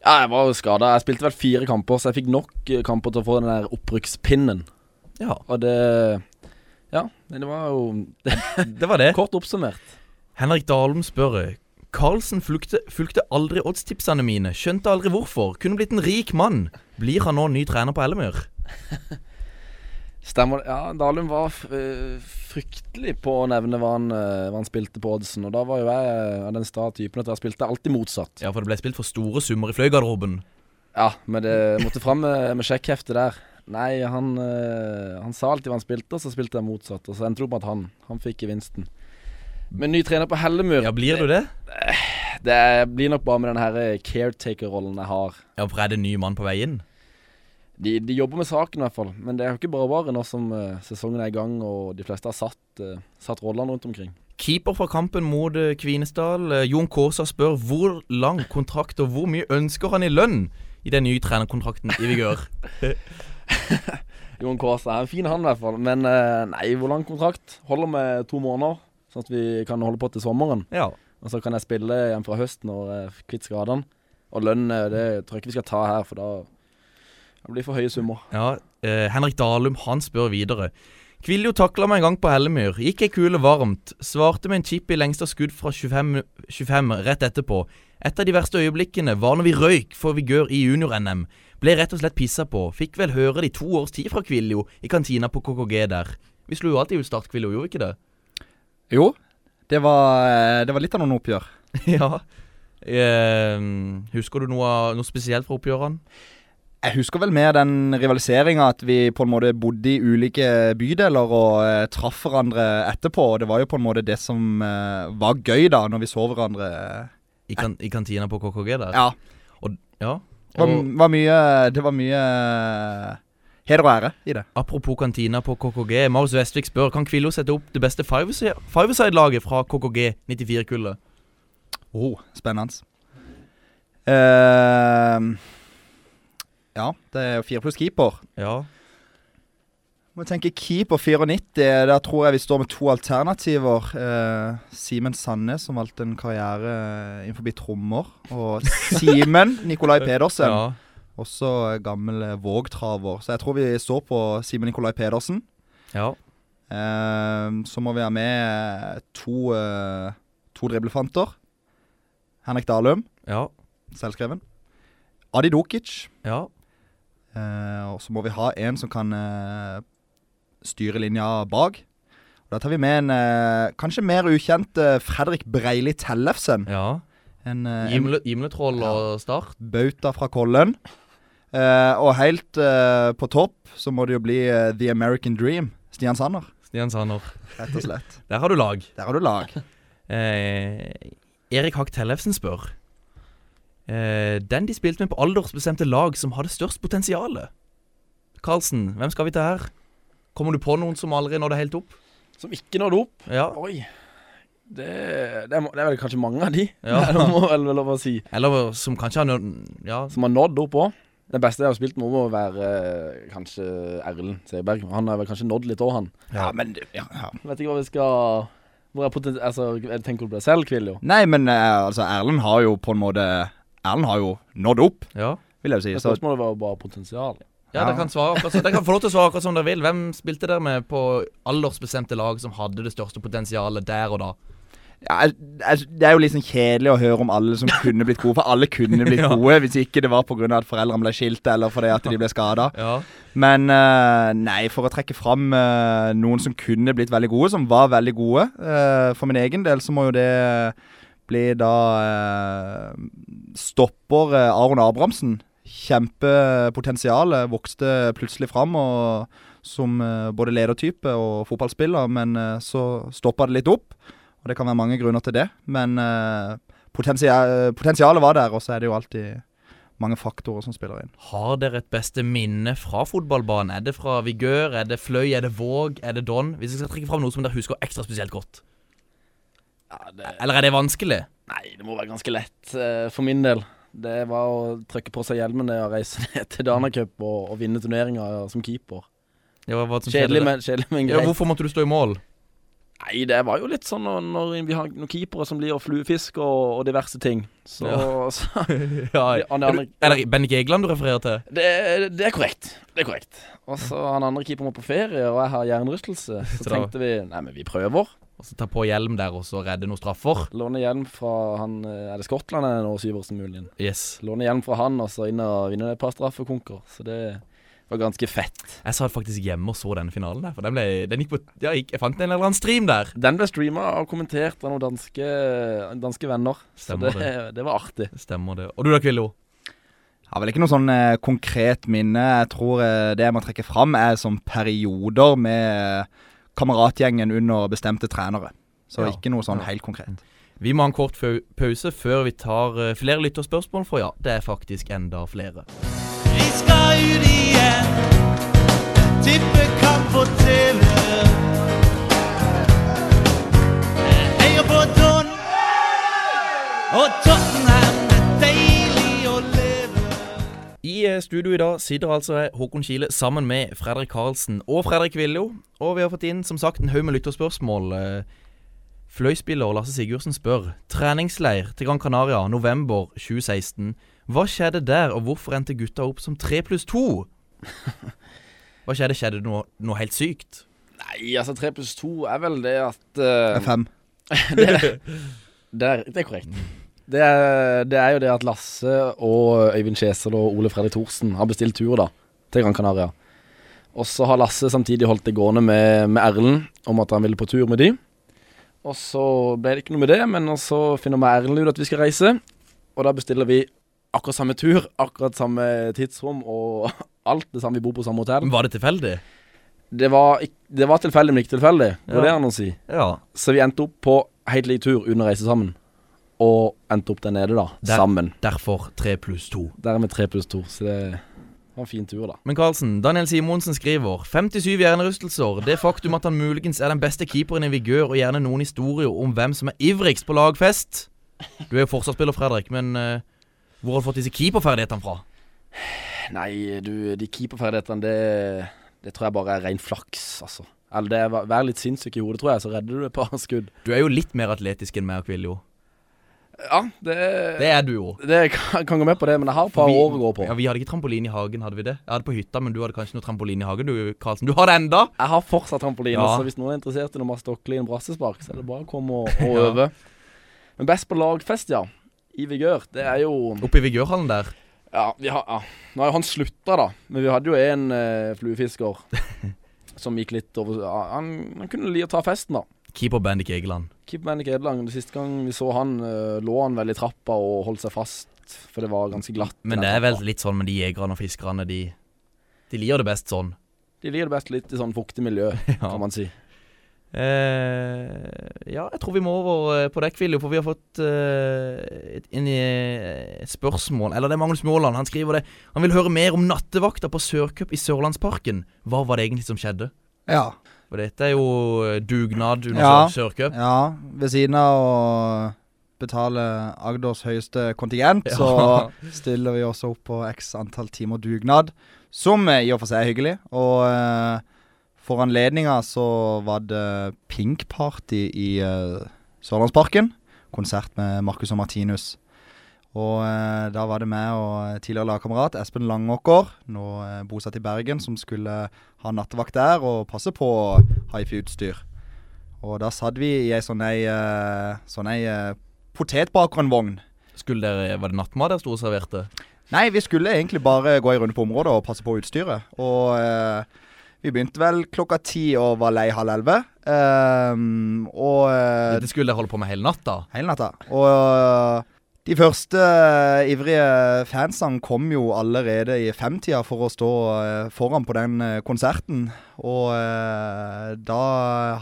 Ja, jeg var skada. Jeg spilte vel fire kamper, så jeg fikk nok kamper til å få den der opprykkspinnen. Ja, Og det Ja, det var jo det var det. kort oppsummert. Henrik Dalum spør Carlsen fulgte, fulgte aldri oddstipsene mine, skjønte aldri hvorfor. Kunne blitt en rik mann. Blir han nå ny trener på Ellemyr? Stemmer det. Ja, Dalum var eh, fryktelig på å nevne hva han, eh, hva han spilte på oddsen. Og da var jo jeg eh, av den sta typen at jeg spilte alltid motsatt. Ja, for det ble spilt for store summer i Fløygarderoben. Ja, men det måtte fram med, med sjekkheftet der. Nei, han, eh, han sa alltid hva han spilte, og så spilte jeg motsatt. Og så endte det opp med at han, han fikk gevinsten. Men ny trener på Hellemur Ja, blir du det? Det blir nok bare med den her caretaker-rollen jeg har. Ja, for er det ny mann på vei inn? De, de jobber med saken i hvert fall, men det er jo ikke bare bare nå som eh, sesongen er i gang og de fleste har satt, uh, satt rollene rundt omkring. Keeper fra kampen mot eh, Kvinesdal, eh, Jon Kaasa spør hvor lang kontrakt og hvor mye ønsker han i lønn? i den nye trenerkontrakten i vigør. Jon Kaasa er en fin han i hvert fall. Men eh, nei, hvor lang kontrakt? Holder med to måneder, sånn at vi kan holde på til sommeren. Ja. Og så kan jeg spille igjen fra høsten når jeg er kvitt skadene. Og lønn, eh, det tror jeg ikke vi skal ta her, for da det blir for høye summer. Ja, eh, Henrik Dalum han spør videre. Kviljo takla meg en gang på Hellemyr. Gikk ei kule varmt. Svarte med en chip i lengste skudd fra 25, 25 rett etterpå. Et av de verste øyeblikkene var når vi røyk for vigør i junior-NM. Ble rett og slett pissa på. Fikk vel høre det i to års tid fra Kviljo i kantina på KKG der. Vi slo jo alltid ut Start Kviljo, gjorde vi ikke det? Jo, det var, eh, det var litt av noen oppgjør. ja. Eh, husker du noe, noe spesielt fra oppgjørene? Jeg husker vel mer den rivaliseringa at vi på en måte bodde i ulike bydeler og eh, traff hverandre etterpå. Og det var jo på en måte det som eh, var gøy, da, når vi så hverandre. I, kan, I kantina på KKG der? Ja. Og, ja. Var, var mye Det var mye eh, heder og ære i det. apropos kantina på KKG. Marius Vestvik spør kan Kvillo sette opp det beste five- five-side-laget fra KKG 94-kullet. Oh, spennende. Uh, ja, det er jo fire pluss keeper. Ja. Må tenke keeper 94. Der tror jeg vi står med to alternativer. Eh, Simen Sandnes, som valgte en karriere eh, innenfor trommer. Og Simen Nikolai Pedersen, ja. også gammel eh, Våg-traver. Så jeg tror vi står på Simen Nikolai Pedersen. ja. Eh, så må vi ha med eh, to, eh, to driblefanter. Henrik Dalum, Ja. selvskreven. Adi Dokic. Ja. Eh, og så må vi ha en som kan eh, styre bak. Og da tar vi med en eh, kanskje mer ukjent eh, Fredrik Breili Tellefsen. ja. En, eh, en Gimle, Gimletroll og Start. bauta fra Kollen. Eh, og helt eh, på topp så må det jo bli eh, The American Dream. Stian Sanner, Stian Sanner. rett og slett. Der har du lag. Der har du lag. Eh, Erik Hakk Tellefsen spør. Eh, den de spilte med på aldersbestemte lag som hadde størst potensial. Karlsen, hvem skal vi til her? Kommer du på noen som aldri nådde helt opp? Som ikke nådde opp. Ja. Oi. Det, det, er, det er vel kanskje mange av de, Ja. det må vel lov å si. Eller som kanskje har nådd Ja. Som har nådd opp òg. Den beste jeg har spilt med, må være eh, kanskje Erlend Seberg. Han har vel kanskje nådd litt òg, han. Ja, men ja, ja. Vet ikke hva vi skal Hvor er potent, Altså, jeg tenker du på deg selv, Kviljo? Nei, men eh, altså, Erlend har jo på en måte Erlend har jo nådd opp, ja. vil jeg jo si. Så Spørsmålet var jo bare potensial. Ja, dere kan, svare akkurat, dere kan få lov til å svare akkurat som dere vil. Hvem spilte dere med på aldersbestemte lag som hadde det største potensialet der og da? Ja, jeg, det er jo sånn kjedelig å høre om alle som kunne blitt gode, for alle kunne blitt gode hvis ikke det var pga. at foreldrene ble skilt eller fordi at de ble skada. Ja. Men eh, nei, for å trekke fram eh, noen som kunne blitt veldig gode, som var veldig gode eh, For min egen del så må jo det bli da Stopper Aron Abrahamsen. Kjempepotensial. Vokste plutselig fram og, som eh, både ledertype og fotballspiller, men eh, så stoppa det litt opp. Og det kan være mange grunner til det, men potensial, potensialet var der, og så er det jo alltid mange faktorer som spiller inn. Har dere et beste minne fra fotballbanen? Er det fra Vigør? Er det Fløy? Er det Våg? Er det Don? Hvis jeg skal trekke fram noe som dere husker ekstra spesielt godt. Ja, det, Eller er det vanskelig? nei, det må være ganske lett eh, for min del. Det var å trykke på seg hjelmen og reise ned til Danacup og, og vinne turneringa som keeper. Det var hva som Kjedelig, men, kjedelig, men Ja, greit. hvorfor måtte du stå i mål? Nei, det var jo litt sånn når, når vi har noen keepere som blir fluefisk og, og diverse ting. Så, så ja, Ja, han er er, det Bennik Egeland du refererer til? det, det er korrekt. Det er korrekt. Og så han andre keeperen må på ferie, og jeg har hjernerystelse. Så Så tenkte vi nei, men vi prøver. Og så ta på hjelm der og så redde noen straffer? Låne hjelm fra han eh, Er det Skottland er nå, Syversen muligens? Yes. Låne hjelm fra han, og så inn og vinne et par straffekonker. Så det var ganske fett. Jeg satt faktisk hjemme og så denne finalen der, for den, ble, den gikk på ja, Jeg fant en eller annen stream der. Den ble streama og kommentert av noen danske, danske venner. Stemmer så det, det var artig. Stemmer det. Og du da, Kvillo? Jeg har vel ikke noe sånn eh, konkret minne. Jeg tror eh, det jeg må trekke fram, er sånn perioder med eh, kameratgjengen under bestemte trenere. Så Ja. ikke noe sånn helt konkret. Vi må ha en kort pause før vi tar eh, flere lytterspørsmål, for ja, det er faktisk enda flere. I eh, studio i dag sitter altså Håkon Kile sammen med Fredrik Karlsen og Fredrik Viljo. Og vi har fått inn som sagt en haug med lytterspørsmål. Eh, Fløyspiller Lasse Sigurdsen spør Treningsleir til Gran Canaria november 2016. Hva skjedde der, og hvorfor endte gutta opp som tre pluss to? Hva skjedde? Skjedde det noe, noe helt sykt? Nei, altså tre pluss to er vel det at uh, Det er fem. det, det, er, det er korrekt. Det er, det er jo det at Lasse og Øyvind Kjesel og Ole Fredrik Thorsen har bestilt tur da til Gran Canaria. Og så har Lasse samtidig holdt det gående med, med Erlend om at han ville på tur med de. Og så ble det ikke noe med det, men så finner vi Erlend ut at vi skal reise. Og da bestiller vi akkurat samme tur, akkurat samme tidsrom og alt det samme. Vi bor på samme hotell. Men Var det tilfeldig? Det var, det var tilfeldig, men ikke tilfeldig. Ja. det han å si. Ja. Så vi endte opp på helt lik tur uten å reise sammen. Og endte opp der nede, da. Der- Sammen. Derfor tre pluss to. Der er vi tre pluss to, så det var en fin tur, da. Men Karlsen, Daniel Simonsen skriver 57 hjernerystelser. Det faktum at han muligens er den beste keeperen i vigør, og gjerne noen historier om hvem som er ivrigst på lagfest. Du er jo forsvarsspiller, Fredrik, men eh, hvor har du fått disse keeperferdighetene fra? Nei, du, de keeperferdighetene, det, det tror jeg bare er ren flaks, altså. Eller det er Vær litt sinnssyk i hodet, tror jeg, så redder du et par skudd. Du er jo litt mer atletisk enn meg og Kviljo. Ja, det Det er du jo. Det kan, kan gå med på det, men jeg har et par Vi- år å gå på. Ja, Vi hadde ikke trampoline i hagen, hadde vi det? Jeg hadde på hytta, men du hadde kanskje noe trampoline i hagen, du, Karlsen. Du har det enda! Jeg har fortsatt trampoline, Ja. så hvis noen er interessert i noe Stoklin brassespark, så er det bare å komme og, og Ja. øve. Men best på lagfest, ja. I vigør. Det er jo Oppe i vigørhallen der. Ja, vi har, ja. Nå har jo han slutta, da. Men vi hadde jo en eh, fluefisker som gikk litt over ja, han, han kunne li å ta festen, da. Keeper Bendik Egeland. Keeper Bendik Egeland. Den Siste gang vi så han, eh, lå han vel i trappa og holdt seg fast, for det var ganske glatt. Men det er vel litt sånn med de jegerne og fiskerne. De, de liker det best sånn. De liker det best litt i sånn fuktig miljø, kan man si. Eh, ja, jeg tror vi må over eh, på deg, Kviljo, for vi har fått eh, et, et spørsmål. Eller det er Magnus Måland. Han skriver det. Han vil høre mer om nattevakta på Sørcup i Sørlandsparken. Hva var det egentlig som skjedde? Ja. For dette er jo dugnad under Ja. Sør- Sørcup. Ja, ved siden av å betale Agders høyeste kontingent, Ja. så stiller vi også opp på x antall timer dugnad, som i og for seg er hyggelig. Og for anledninga så var det Pink Party i uh, Sørlandsparken. Konsert med Marcus og Martinus. Og eh, da var det meg og tidligere lagkamerat Espen Langåker, nå eh, bosatt i Bergen, som skulle ha nattevakt der og passe på hifi-utstyr. Og da satt vi i ei sånn ei, eh, sånn ei eh, potetbakervogn. Skulle dere, Var det nattmat dere sto og serverte? Nei, vi skulle egentlig bare gå en runde på området og passe på utstyret. Og eh, vi begynte vel klokka ti og var lei halv elleve. Um, og eh, Dette skulle dere holde på med hele natta? Hele natta. Og eh, de første uh, ivrige fansene kom jo allerede i femtida for å stå uh, foran på den konserten. Og da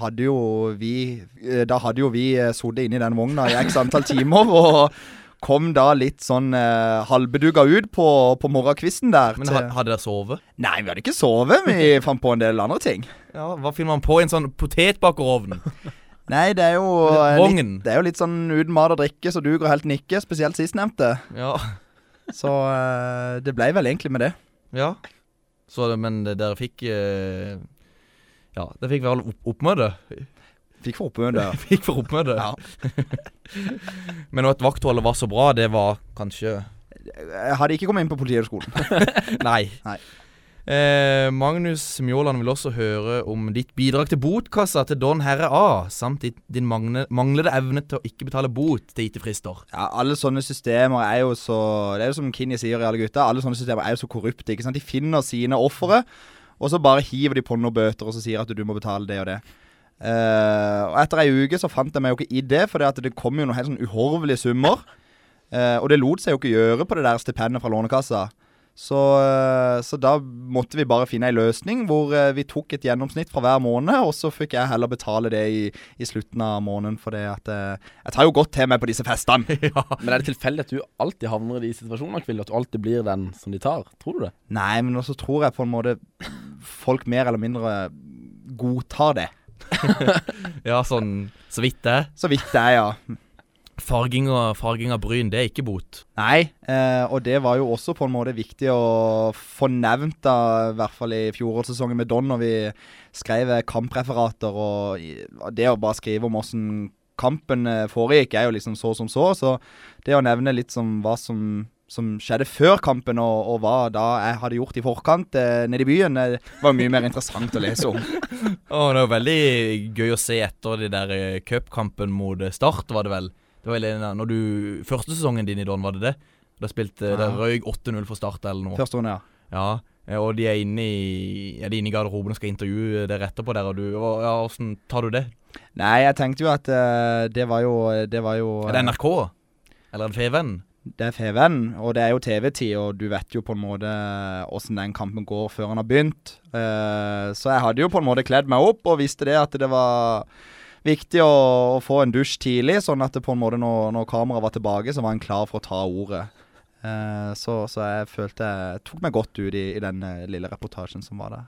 hadde jo vi Da hadde jo vi sittet inni i den vogna i x antall timer. Og kom da litt sånn eh, halvbedugga ut på, på morgenkvisten der. Men til- hadde dere sovet? Nei, vi hadde ikke sovet. Vi fant på en del andre ting. Ja, Hva finner man på i en sånn potetbakerovn? Nei, det er jo eh, litt, Det er jo litt sånn uten mat og drikke, så duger helt nikke. Spesielt sistnevnte. Ja. Så eh, det ble vel egentlig med det. ja. Så, det- men dere fikk eh, Ja, dere fikk vel opp oppmøte? Fikk for oppmøte. Fikk for oppmøte? Men at vaktholdet var så bra, det var kanskje Jeg hadde ikke kommet inn på Politihøgskolen. Nei. Nei. Eh, Magnus Mjåland vil også høre om ditt bidrag til botkassa til Don Herre A, samt din mangle, manglede evne til å ikke betale bot til IT-frister. Ja, alle sånne systemer er jo så Det er jo som Kinni sier i Alle gutta, alle sånne systemer er jo så korrupte. ikke sant? De finner sine ofre, og så bare hiver de på noen bøter og så sier at du må betale det og det. Eh, og etter ei uke så fant jeg meg jo ikke i det, for det, at det kom jo noen helt sånn uhorvelige summer. Uh, og det lot seg jo ikke gjøre på det der stipendet fra Lånekassa. Så, uh, så da måtte vi bare finne ei løsning hvor vi tok et gjennomsnitt fra hver måned, og så fikk jeg heller betale det i, i slutten av måneden, for det at Jeg tar jo godt til meg på disse festene. Men er det tilfeldig at du alltid havner i de situasjonene, Kvill? At du alltid blir den som de tar? Tror du det? Nei, men også tror jeg på en måte folk mer eller mindre godtar det. Ja, sånn så vidt det. Så vidt det ja. farging, og, farging av bryn, det er ikke bot. Nei, eh, og det var jo også på en måte viktig å få nevnt, da, i hvert fall i fjorårssesongen med Don, når vi skrev kampreferater. Og det å bare skrive om åssen kampen eh, foregikk, er jo liksom så som så. Så det å nevne litt som hva som, som skjedde før kampen, og, og hva da jeg hadde gjort i forkant eh, nede i byen, det var mye mer interessant å lese om. Å, det var veldig gøy å se etter de der eh, cupkampen mot eh, Start, var det vel. Det var vel når du Første sesongen din i Don, var det det? Da spilte Ja. røyk 8-0 for Start eller noe. Første runde, ja. Ja, eh, og de er inne i ja, de inne i garderoben og skal intervjue dere etterpå der, og du og, Ja, åssen tar du det? Nei, jeg tenkte jo at uh, det var jo Det var jo Er det NRK? Eller en Feven? Det er Feven, og det er jo TV-tid, og du vet jo på en måte åssen den kampen går før han har begynt. Uh, så jeg hadde jo på en måte kledd meg opp og visste det at det var viktig å, å få en dusj tidlig, sånn at det på en måte når, når kameraet var tilbake, så var han klar for å ta ordet. Uh, så, så jeg følte jeg tok meg godt ut i, i den eh, lille reportasjen som var der.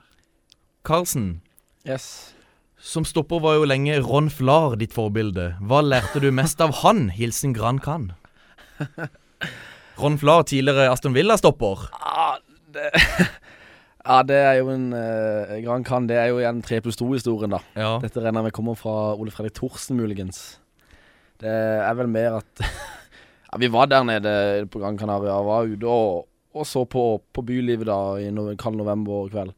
Karlsen, Yes. som stopper var jo lenge Ron Flar ditt forbilde. Hva lærte du mest av han? Hilsen Gran Can. Ron Flar, tidligere Aston Villa-stopper. Ah, det, ja, det er jo en uh, Gran Can. Det er jo igjen 3 pluss 2-historien, da. Ja. Dette regner jeg med kommer fra Ole Fredrik Thorsen, muligens. Det er vel mer at Ja, vi var der nede på Gran Canaria var ute og, og så på, på bylivet da i no kald novemberkveld.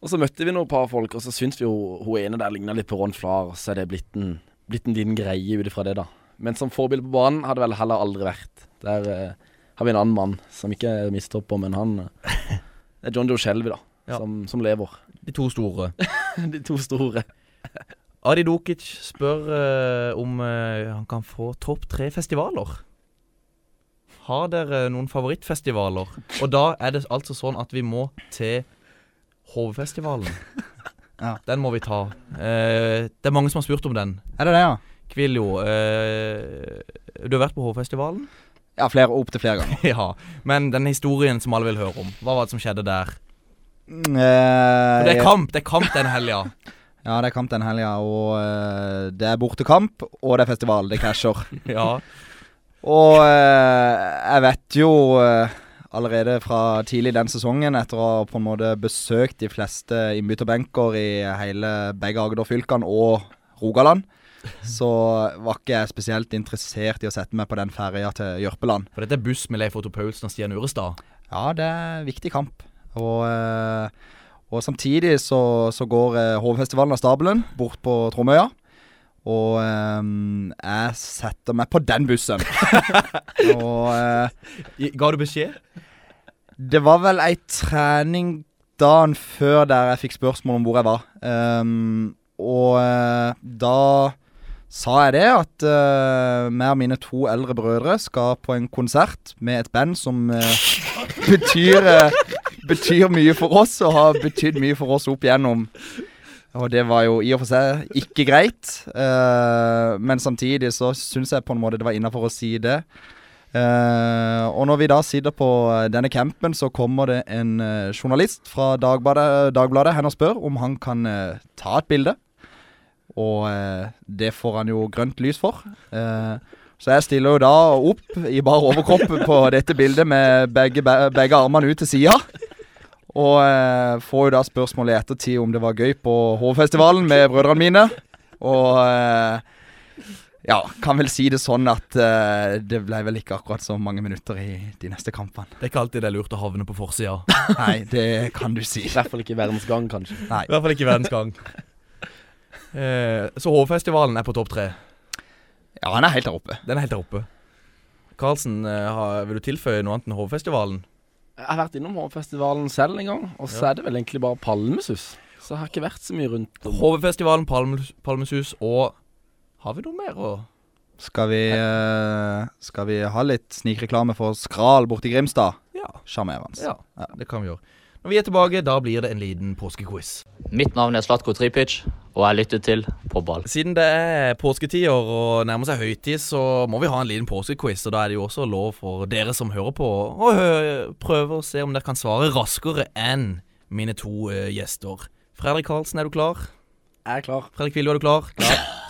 Og så møtte vi noen par folk, og så syntes vi jo hun ene der ligna litt på Ron Flar. Så er det blitt en, blitt en liten greie ut ifra det, da. Men som forbilde på banen har det vel heller aldri vært. Der eh, har vi en annen mann som ikke er mistopper, men han eh, Det er John Joe Shelby, da. Ja. Som, som lever. De to store. De to store. Adi Dokic spør eh, om eh, han kan få topp tre festivaler. Har dere noen favorittfestivaler? Og da er det altså sånn at vi må til Hovefestivalen. Ja. Den må vi ta. Eh, det er mange som har spurt om den. Er det det, ja? Kviljo, eh, du har vært på Hovfestivalen? Ja, flere, opp til flere ganger. ja. Men den historien som alle vil høre om, hva var det som skjedde der? Mm, For det eh, er kamp, det er kamp den helga. Ja, det er kamp den helga, og eh, det er bortekamp, og det er festival. Det krasjer. ja. Og eh, jeg vet jo eh, allerede fra tidlig den sesongen, etter å ha på en måte besøkt de fleste innbytterbenker i hele begge Agder-fylkene og Rogaland, så var ikke jeg spesielt interessert i å sette meg på den ferja til Jørpeland. For dette er buss med Leif Otto Paulsen og Stian Urestad. Ja, det er en viktig kamp. Og, eh, og samtidig så, så går eh, Hovfestivalen av stabelen bort på Tromøya. Og um, jeg setter meg på den bussen. og uh, Ga du beskjed? det var vel ei trening dagen før der jeg fikk spørsmål om hvor jeg var. Um, og uh, da sa jeg det at uh, meg og mine to eldre brødre skal på en konsert med et band som uh, betyr, uh, betyr mye for oss, og har betydd mye for oss opp igjennom. Og det var jo i og for seg ikke greit, eh, men samtidig så syns jeg på en måte det var innafor å si det. Eh, og når vi da sitter på eh, denne campen, så kommer det en eh, journalist fra Dagbladet, Dagbladet hen og spør om han kan eh, ta et bilde. Og eh, det får han jo grønt lys for. Eh, så jeg stiller jo da opp i bar overkropp på dette bildet med begge, be- begge armene ut til sida. Og eh, får jo da spørsmål i ettertid om det var gøy på Hovfestivalen med brødrene mine. Og eh, ja, kan vel si det sånn at eh, det ble vel ikke akkurat så mange minutter i de neste kampene. Det er ikke alltid det er lurt å havne på forsida. Nei, det kan du si. I hvert fall ikke i verdens gang, kanskje. Nei. I hvert fall ikke i verdens gang. Eh, så Hovefestivalen er på topp tre. Ja, han er helt der oppe. Den er helt der oppe. Karlsen, eh, vil du tilføye noe annet enn Hovefestivalen? Jeg har vært innom Hovefestivalen selv en gang, og så Ja. er det vel egentlig bare Palmesus. Så jeg har ikke vært så mye rundt om. Hovefestivalen, Palmes, Palmesus og Har vi noe mer å Skal vi, eh, skal vi ha litt snikreklame for Skral borti Grimstad? Ja. Sjarmerende. Ja, det kan vi gjøre. Når vi er tilbake, da blir det en liten påskequiz. Mitt navn er Slatko Tripic, og jeg lytter til På ball. Siden det er påsketider og nærmer seg høytid, så må vi ha en liten påskequiz. Og da er det jo også lov for dere som hører på, å prøve å se om dere kan svare raskere enn mine to uh, gjester. Fredrik Karlsen, er du klar? Jeg er klar. Fredrik Kviljo, er du klar?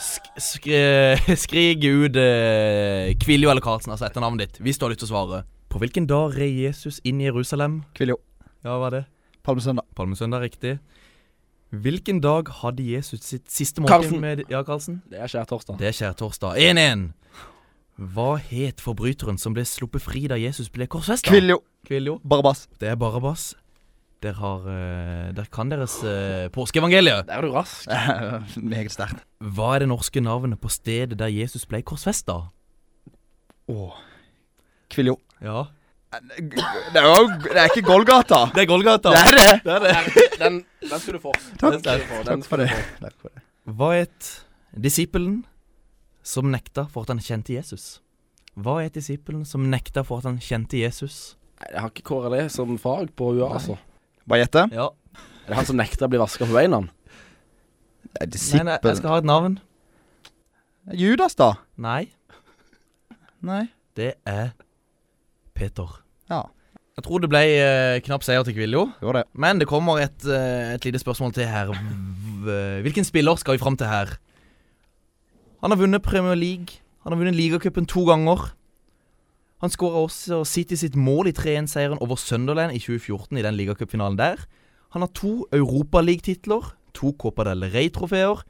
Sk skri skrig ut uh, Kviljo eller Karlsen, altså etternavnet ditt, hvis du har lyst til å svare. På hvilken dag red Jesus inn i Jerusalem? Kviljo. Ja, hva er det? Palmesøndag. Palmesøndag, riktig. Hvilken dag hadde Jesus sitt siste måltid Karlsen. med Ja, Karlsen? Det er skjærtorsdag. Det er skjærtorsdag. 1-1. Hva het forbryteren som ble sluppet fri da Jesus ble korsfesta? Kviljo. Kviljo. Barabas. Det er Barabas. Der, har, eh, der kan deres uh, påskeevangeliet. Der er du rask. Meget sterkt. Hva er det norske navnet på stedet der Jesus ble korsfesta? Åh. Kviljo. Ja. Det er jo Det er ikke Golgata. Det er Golgata. Det er det. Det er det. Den, den skulle du få. Takk. Den få. Den Takk for det. Takk for det. Hva het disippelen som nekta for at han kjente Jesus? Hva het disippelen som nekta for at han kjente Jesus? Nei, Jeg har ikke KRLE som fag på UiA, altså. Bare gjette. Ja. Er det han som nekter å bli vaska på beina? Det er Nei, nei, jeg skal ha et navn. Judas, da? Nei, Nei. det er Peter. Ja. Jeg tror det ble eh, knapp seier til Kviljo. Det. Men det kommer et, eh, et lite spørsmål til her. Hvilken spiller skal vi fram til her? Han har vunnet Premier League. Han har vunnet ligacupen to ganger. Han skåra også City sitt mål i 3-1-seieren over Sunderland i 2014 i den ligacupfinalen der. Han har to Europaligatitler, to Copa del Rey-trofeer.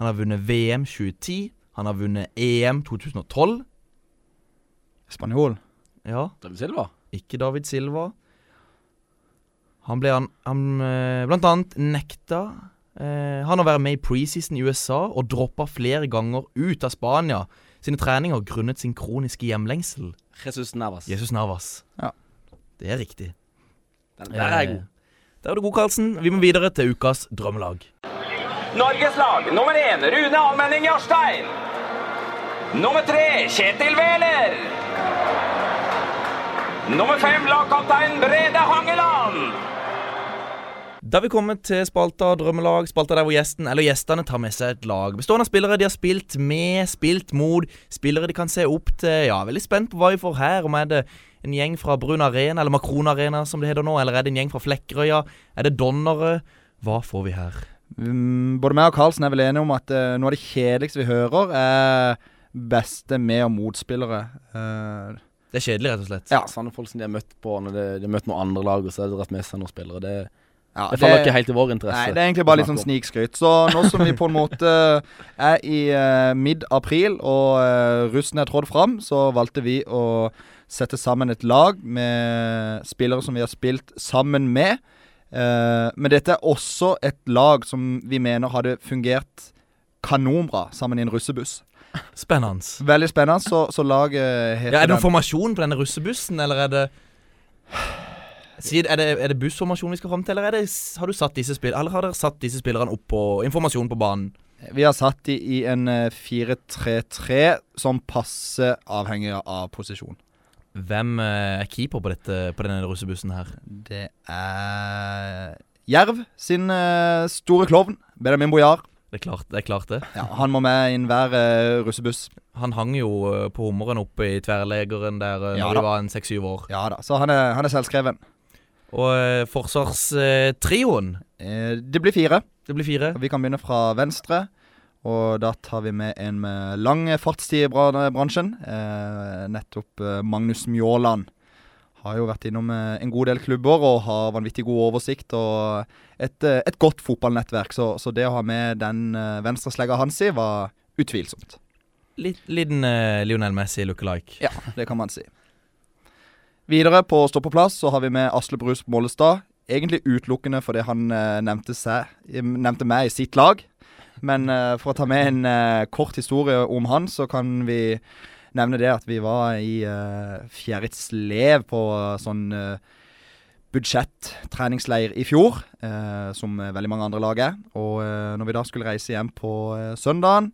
Han har vunnet VM 2010. Han har vunnet EM 2012. Spanjol. Ja, David Silva? ikke David Silva. Han ble han, han eh, blant annet nekta eh, han å være med i preseason i USA og droppa flere ganger ut av Spania sine treninger grunnet sin kroniske hjemlengsel. Jesus Navas. Jesus Navas. Ja. Det er riktig. Den der er god. Eh, Der er du god, Karlsen. Vi må videre til ukas drømmelag. Norges lag nummer én Rune Almenning Jarstein. Nummer tre Kjetil Wæler. Nummer fem lagkaptein Brede Hangeland. Da vi kommet til spalta Drømmelag, spalta der hvor gjesten eller gjestene tar med seg et lag. Bestående av spillere de har spilt med, spilt mot, spillere de kan se opp til. Ja, veldig spent på hva vi får her. Om er det en gjeng fra Brun Arena, eller Makron Arena som det heter nå, eller er det en gjeng fra Flekkerøya? Er det Donnere? Hva får vi her? Mm, både meg og Karlsen er vel enige om at eh, noe av det kjedeligste vi hører, er beste med- og motspillere. Eh, Det er kjedelig, rett og slett. Ja, sånne folk som de har møtt på når de, de har møtt noen andre lag, og så har de dratt med seg noen spillere. Det, ja, det faller ikke helt i vår interesse. Nei, det er egentlig bare litt sånn snikskryt. Så nå som vi på en måte er i uh, mid-april og uh, russen er trådt fram, så valgte vi å sette sammen et lag med spillere som vi har spilt sammen med. Uh, men dette er også et lag som vi mener hadde fungert kanonbra sammen i en russebuss. Spennende. Veldig spennende, så, så laget heter Ja, er det noen den- formasjon på denne russebussen, eller er det Sier- er det, er det bussformasjon vi skal fram til, eller er det, har du satt disse spill, eller har dere satt disse spillerne opp på informasjon på banen? Vi har satt de i en eh, 4-3-3 som passer avhengig av posisjon. Hvem eh, er keeper på, dette, på denne russebussen her? Det er Jerv sin eh, store klovn, Benjamin Bojar. Det er klart det. Er klart det. Ja, han må med i enhver uh, russebuss. Han hang jo uh, på hummeren oppe i tverrlegeren der uh, Ja når da. vi var en seks-syv år. Ja da, så han er, han er selvskreven. Og uh, forsvarstrioen Uh, det blir fire. Det blir fire. Vi kan begynne fra venstre. Og da tar vi med en med lang fartstid i bransjen. Nettopp Magnus Mjåland. Har jo vært innom eh, en god del klubber og har vanvittig god oversikt og et, eh, et godt fotballnettverk. Så, så det å ha med den eh, venstreslegga hans i var utvilsomt. Litt, liten uh, Lionel Messi lookalike. Ja, det kan man si. Videre på stoppeplass så har vi med Asle Brus Mollestad. Egentlig utelukkende fordi han uh, nevnte, seg, nevnte meg i sitt lag. Men uh, for å ta med en kort historie om han, så kan vi nevne det at vi var i uh, Fjerritslev på uh, sånn uh, budsjettreningsleir i fjor, uh, som eh, veldig mange andre lag er. Og eh, når vi da skulle reise hjem på eh, søndagen,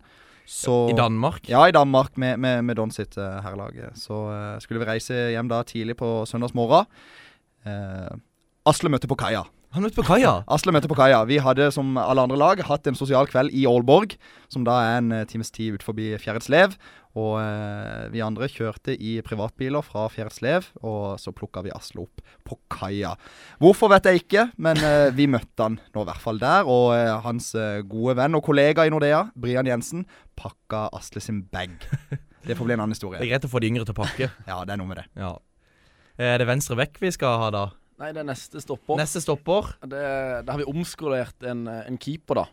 så I Danmark? Ja, i Danmark med, med, med Don sitt herrelag. Så eh, skulle vi reise hjem da tidlig på søndagsmorgen. Asle møtte på kaia. Han møtte på kaia? Asle møtte på kaia. Vi hadde som alle andre lag hatt en sosial kveld i Aalborg, som da er en eh, times tid ut forbi Fjerritslev. Og eh, vi andre kjørte i privatbiler fra Fjerdslev, og så plukka vi Asle opp på kaia. Hvorfor vet jeg ikke, men eh, vi møtte han nå i hvert fall der. Og eh, hans gode venn og kollega i Nordea, Brian Jensen, pakka Asle sin bag. Det får bli en annen historie. Det er greit å få de yngre til å pakke. Ja, det er noe med det. Ja. Er det venstre vekk vi skal ha, da? Nei, det er neste stopper. Neste stopper. Det, da har vi omskolert en, en keeper, da,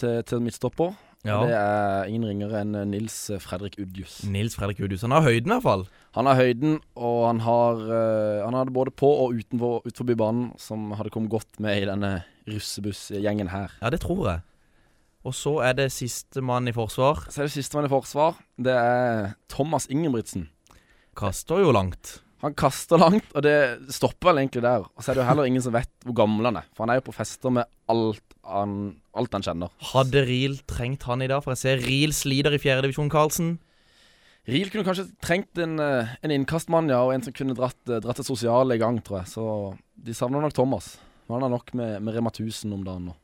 til, til midtstopper. Ja. Det er ingen ringere enn Nils Fredrik Udjus. Nils Fredrik Udhus. Han har høyden, i hvert fall. Han har høyden, og han har eh, Han hadde både på og utenfor, utenfor banen som hadde kommet godt med i denne russebussgjengen her. Ja, det tror jeg. Og så er det sistemann i forsvar. Så er det sistemann i forsvar. Det er Thomas Ingebrigtsen. Kaster jo langt. Han kaster langt, og det stopper vel egentlig der. Og så er det jo heller ingen som vet hvor gammel han er. For han er jo på fester med alt han, alt han kjenner. Hadde Riel trengt han i dag? For jeg ser Riel sliter i fjerdedivisjon, Karlsen. Riel kunne kanskje trengt en, eh, en innkastmann, ja, og en som kunne dratt, eh, dratt det sosiale i gang, tror jeg. Så de savner nok Thomas. Han har nok med, med Rema 1000 om dagen nå.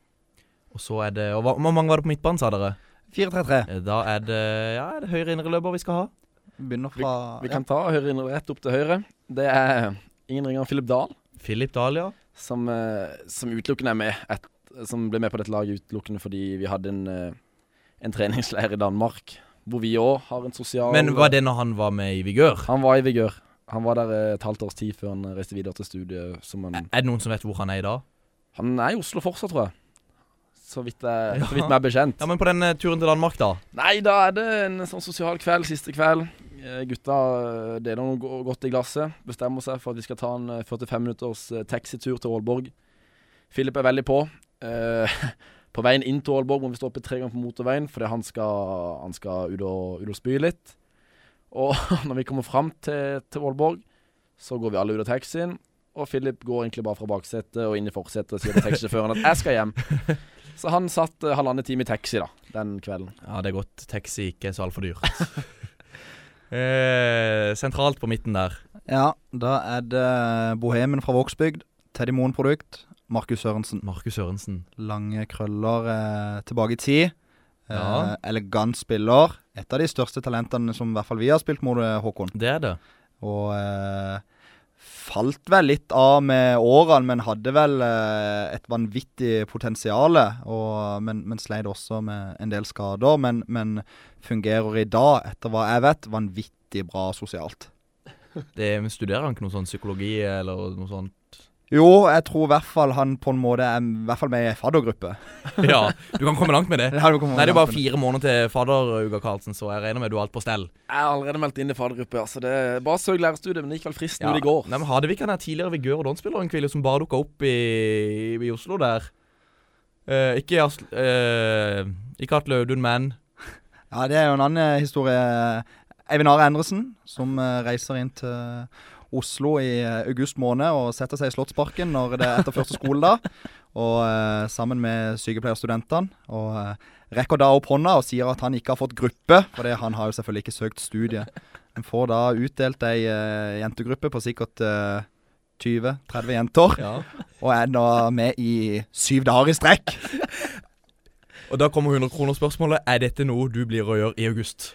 Og så er det Og hvor mange var det på midtbanen, sa dere? 4-3-3. Eh, Da er det Ja, er det høyre indreløper vi skal ha? Begynner Vi, fra vi kan ta høyre inn rett opp til høyre. Det er ingen ringer enn Philip Dahl, Philip Dahlia. som, eh, som utelukkende er med et, Som ble med på dette laget utelukkende fordi vi hadde en, eh, en treningsleir i Danmark. Hvor vi òg har en sosial Men var det når han var med i Vigør? Han var i vigør. Han var der eh, et halvt års tid før han reiste videre til studiet. Som han, Er det noen som vet hvor han er i dag? han er i Oslo fortsatt, tror jeg. Så vidt jeg, Ja. så vidt meg bekjent. Ja, Men på den eh, turen til Danmark, da? Nei, da er det en sånn sosial kveld, siste kveld. Eh, Gutta eh, deler noe godt i glasset. Bestemmer seg for at vi skal ta en eh, 45 minutters taxitur til Aalborg. Philip er veldig på. Eh, på veien inn til Aalborg må vi stoppe tre ganger på motorveien fordi han skal, han skal ut, og, ut og spy litt. Og når vi kommer fram til, til Aalborg, så går vi alle ut av taxien. Og Philip går egentlig bare fra baksetet og inn i forsetet og sier til taxisjåføren at 'jeg skal hjem'. Så han satt uh, halvannen time i taxi da, den kvelden. Ja, det er godt taxi ikke er så altfor dyrt. eh, sentralt på midten der. Ja, da er det Bohemen fra Vågsbygd. Teddy Moen-produkt. Markus Sørensen. Markus Sørensen. Lange krøller eh, tilbake i tid. Eh, Ja. Elegant spiller. Et av de største talentene som i hvert fall vi har spilt mot, eh, Håkon. Det er det. Og eh, falt vel litt av med årene, men hadde vel eh, et vanvittig potensial. Men, men sleit også med en del skader. Men, men fungerer i dag, etter hva jeg vet, vanvittig bra sosialt. det studerer han ikke noe sånn psykologi eller noe sånt? Jo, jeg tror i hvert fall han på en måte er i hvert fall med i faddergruppe. ja, du kan komme langt med det. Ja, du Nei, det er jo bare fire måneder til fadderuka, Karlsen, så jeg regner med du har alt på stell. Jeg har allerede meldt inn i faddergruppe, altså. det er bare søk lærerstudiet, men det gikk vel frist nå det går. Nei, men Hadde vi ikke den tidligere Vigør og Don-spilleren Kvile som bare dukka opp i, i Oslo der? Uh, ikke i Asl... eh, ikke Atle Audun, men Ja, det er jo en annen historie. Eivind Are Endresen, som uh, reiser inn til Oslo i eh, august måned og setter seg i Slottsparken når det er etter første skoledag. Og eh, sammen med sykepleierstudentene. Og eh, rekker da opp hånda og sier at han ikke har fått gruppe, for det- han har jo selvfølgelig ikke søkt studie. Han får da utdelt ei eh, jentegruppe på sikkert eh, 20-30 jenter, Ja. og er da med i syv dager i strekk. Og da kommer 100 kroner-spørsmålet. Er dette noe du blir å gjøre i august?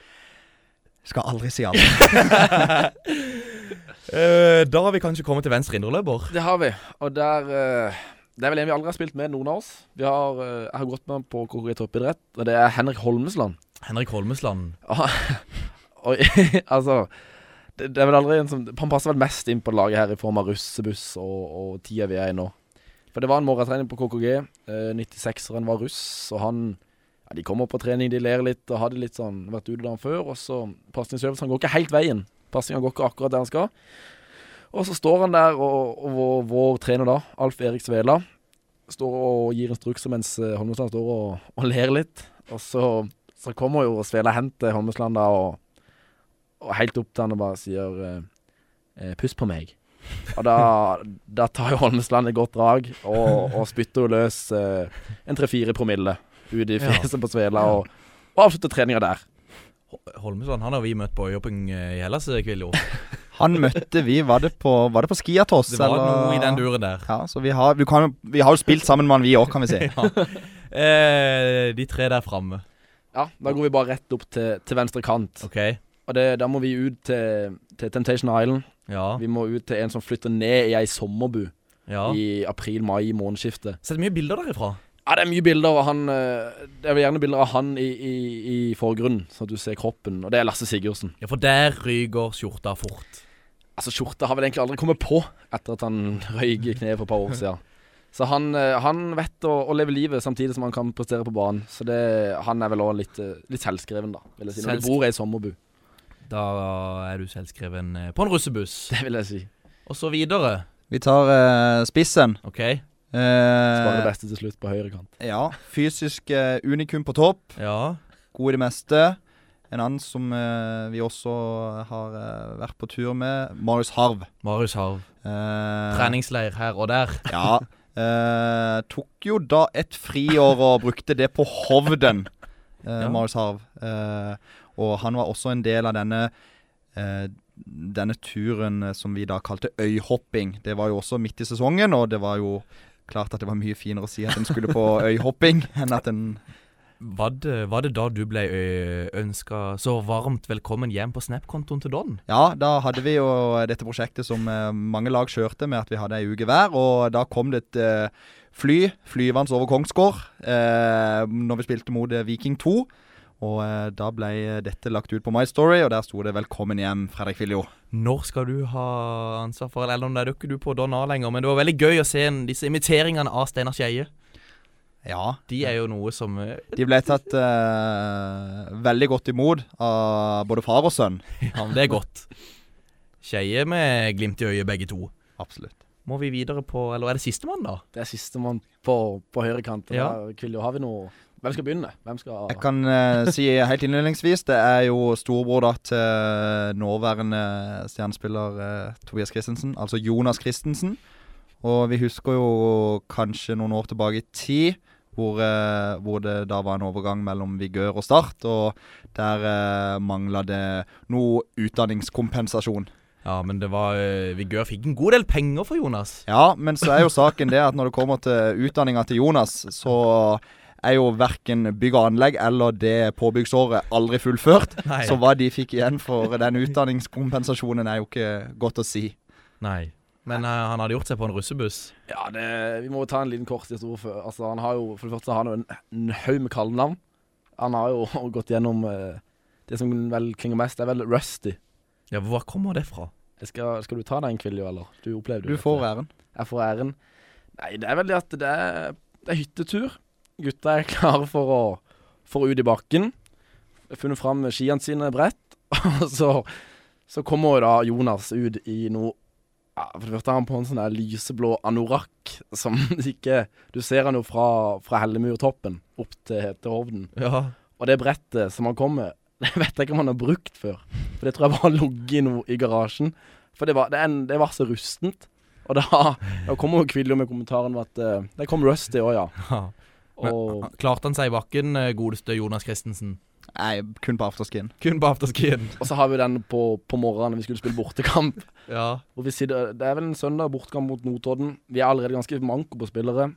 Skal aldri si aldri. Eh, da har vi kanskje kommet til venstre indreløper. Det har vi, og der uh, Det er vel en vi aldri har spilt med, noen av oss. Vi har, uh, jeg har gått med på KKG toppidrett, og det er Henrik Holmesland. Henrik Holmesland. og altså det, det er vel aldri en som Han passer vel mest inn på laget her i form av russebuss og, og tida vi er i nå. For det var en morgentrening på KKG. Eh, 96-eren var russ, og han ja, De kommer på trening, de ler litt og hadde litt sånn vært ute dagen før. Og så pasningsøvelsen går ikke helt veien. Pasninga går ikke akkurat der han skal. Og så står han der, og, og vår, vår trener da, Alf Erik Svela, står og gir instrukser mens eh, Holmesland står og, og ler litt. Og så, så kommer jo Svela hen til Holmesland da, og, og helt opp til han og bare sier eh, eh, 'puss på meg'. Og da, da tar jo Holmesland et godt drag og, og spytter jo løs eh, en tre-fire promille ut i Ja. på Svela, og, og avslutter treninga der. Holmesland han har vi møtt på øyehopping eh, i Hellas, Kviljo. Han møtte vi Var det på, var det på Skiatos? Det var eller? noe i den duren der. Ja, så vi har, vi, kan, vi har jo spilt sammen med han, vi òg, kan vi si. Ja. Eh, de tre der framme. Ja, da går vi bare rett opp til, til venstre kant. OK. Og det, da må vi ut til, til Temptation Island. Ja. Vi må ut til en som flytter ned i ei sommerbu ja. i april-mai månedsskiftet. Sett mye bilder derifra. Ja, det er mye bilder av han eh, Det er gjerne bilder av han i, i, i forgrunnen, så at du ser kroppen. Og det er Lasse Sigurdsen. Ja, for der ryker skjorta fort. Altså, skjorta har vel egentlig aldri kommet på etter at han røyk i kneet for et par år siden. Så han, eh, han vet å, å leve livet samtidig som han kan prestere på banen. Så det, han er vel òg litt, eh, litt selvskreven, da. Vil jeg si. Når du bor i ei sommerbu. Da er du selvskreven på en russebuss. Det vil jeg si. Og så videre. Vi tar uh, spissen. OK. Spare det Eh, beste til slutt på høyre kant. ja. Fysisk eh, unikum på topp. Ja. God i det meste. En annen som eh, vi også har eh, vært på tur med, Marius Harv. Marius Harv. Eh, Treningsleir her og der. Ja. Eh, tok jo da et friår og brukte det på Hovden, eh, Ja. Marius Harv. Eh, og han var også en del av denne eh, denne turen eh, som vi da kalte øyhopping. Det var jo også midt i sesongen, og det var jo klart at det var mye finere å si at en skulle på øyhopping enn at en Var det, var det da du ble ønska så varmt velkommen hjem på Snap-kontoen til Don? Ja, da hadde vi jo dette prosjektet som mange lag kjørte med at vi hadde ei uke hver. Og da kom det et fly flyvende over Kongsgård eh, når vi spilte mot Viking 2. Og eh, da ble dette lagt ut på My Story, og der sto det 'Velkommen hjem, Fredrik Viljo'. Når skal du ha ansvar for Eller om det er ikke du på Don A lenger, men det var veldig gøy å se disse imiteringene av Steinar Skeie. Ja. De er jo noe som eh, De ble tatt eh, veldig godt imot av både far og sønn. Ja, men det er godt. Skeie med glimt i øyet, begge to. Absolutt. Må vi videre på Eller er det sistemann, da? Det er sistemann på, på høyre kant. og Ja. Da, Kviljo, har vi noe Hvem skal begynne? Hvem skal Jeg kan uh, si helt innledningsvis det er jo storebror da til nåværende stjernespiller uh, Tobias Christensen, altså Jonas Christensen. Og vi husker jo kanskje noen år tilbake i tid hvor, uh, hvor det da var en overgang mellom Vigør og Start, og der uh, mangla det noe utdanningskompensasjon. Ja, men det var eh, Vigør fikk en god del penger for Jonas. Ja, men så er jo saken det at når det kommer til utdanninga til Jonas, så er jo verken bygg og anlegg eller det påbyggsåret aldri fullført. Nei. Så hva de fikk igjen for den utdanningskompensasjonen er jo ikke godt å si. Nei. Men uh, han hadde gjort seg på en russebuss. Ja, det, vi må jo ta en liten kort historie. Altså, han har jo, for det første har han jo en, en haug med kallenavn. Han har jo gått gjennom uh, Det som vel klinger mest, det er vel Rusty. Ja, Hvor kommer det fra? Skal, skal du ta den, Kviljo, eller? Du opplevde jo Du får æren. Jeg får æren. Nei, det er vel det at det er, det er hyttetur. Gutta er klare for å, for ut i bakken. Funnet fram skiene sine bredt. Og så, så kommer da Jonas ut i noe ja, For det første har han på en sånn der lyseblå anorakk som ikke Du ser han jo fra, fra Hellemurtoppen opp til, til Hovden. Ja. Og det brettet som han kom med, det vet jeg ikke om han har brukt før. For det tror jeg bare har ligget i noe i garasjen. For det var, det, en, det var så rustent. Og da, da kommer jo Kviljo med kommentaren om at uh, det kom Rusty òg, ja. Ja. Men, klarte han seg i bakken, eh, godeste Jonas Christensen? Nei, kun på afterskien. Kun på afterskien. Og så har vi den på, på morgenen vi skulle spille bortekamp. Ja. Sitter, det er vel en søndag bortekamp mot Notodden. Vi er allerede ganske manko på spillere.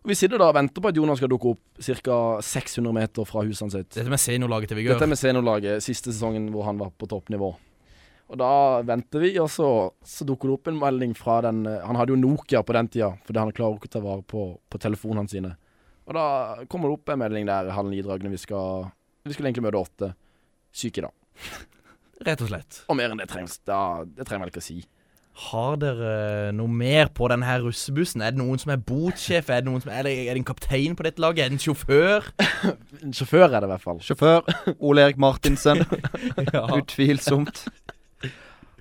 Og Vi sitter da og venter på at Jonas skal dukke opp ca. 600 meter fra husene sitt. Dette med seniorlaget til Vigør. Dette med seniorlaget, siste sesongen hvor han var på toppnivå. Og da venter vi, og så, så dukker det opp en melding fra den eh, Han hadde jo Nokia på den tida, fordi han klarer ikke å ta vare på, på telefonene sine. Og da kommer det opp en melding der halv ni-dragene vi skal Vi skulle egentlig møte åtte. Syke, i dag. Rett og slett. Og mer enn det trengs da, Det trenger jeg vel ikke å si. Har dere noe mer på denne her russebussen? Er det noen som er botsjef? Er det, noen som, er det, er det en kaptein på dette laget? Er det en sjåfør? En sjåfør er det i hvert fall. Sjåfør Ole Erik Martinsen. Ja. Utvilsomt.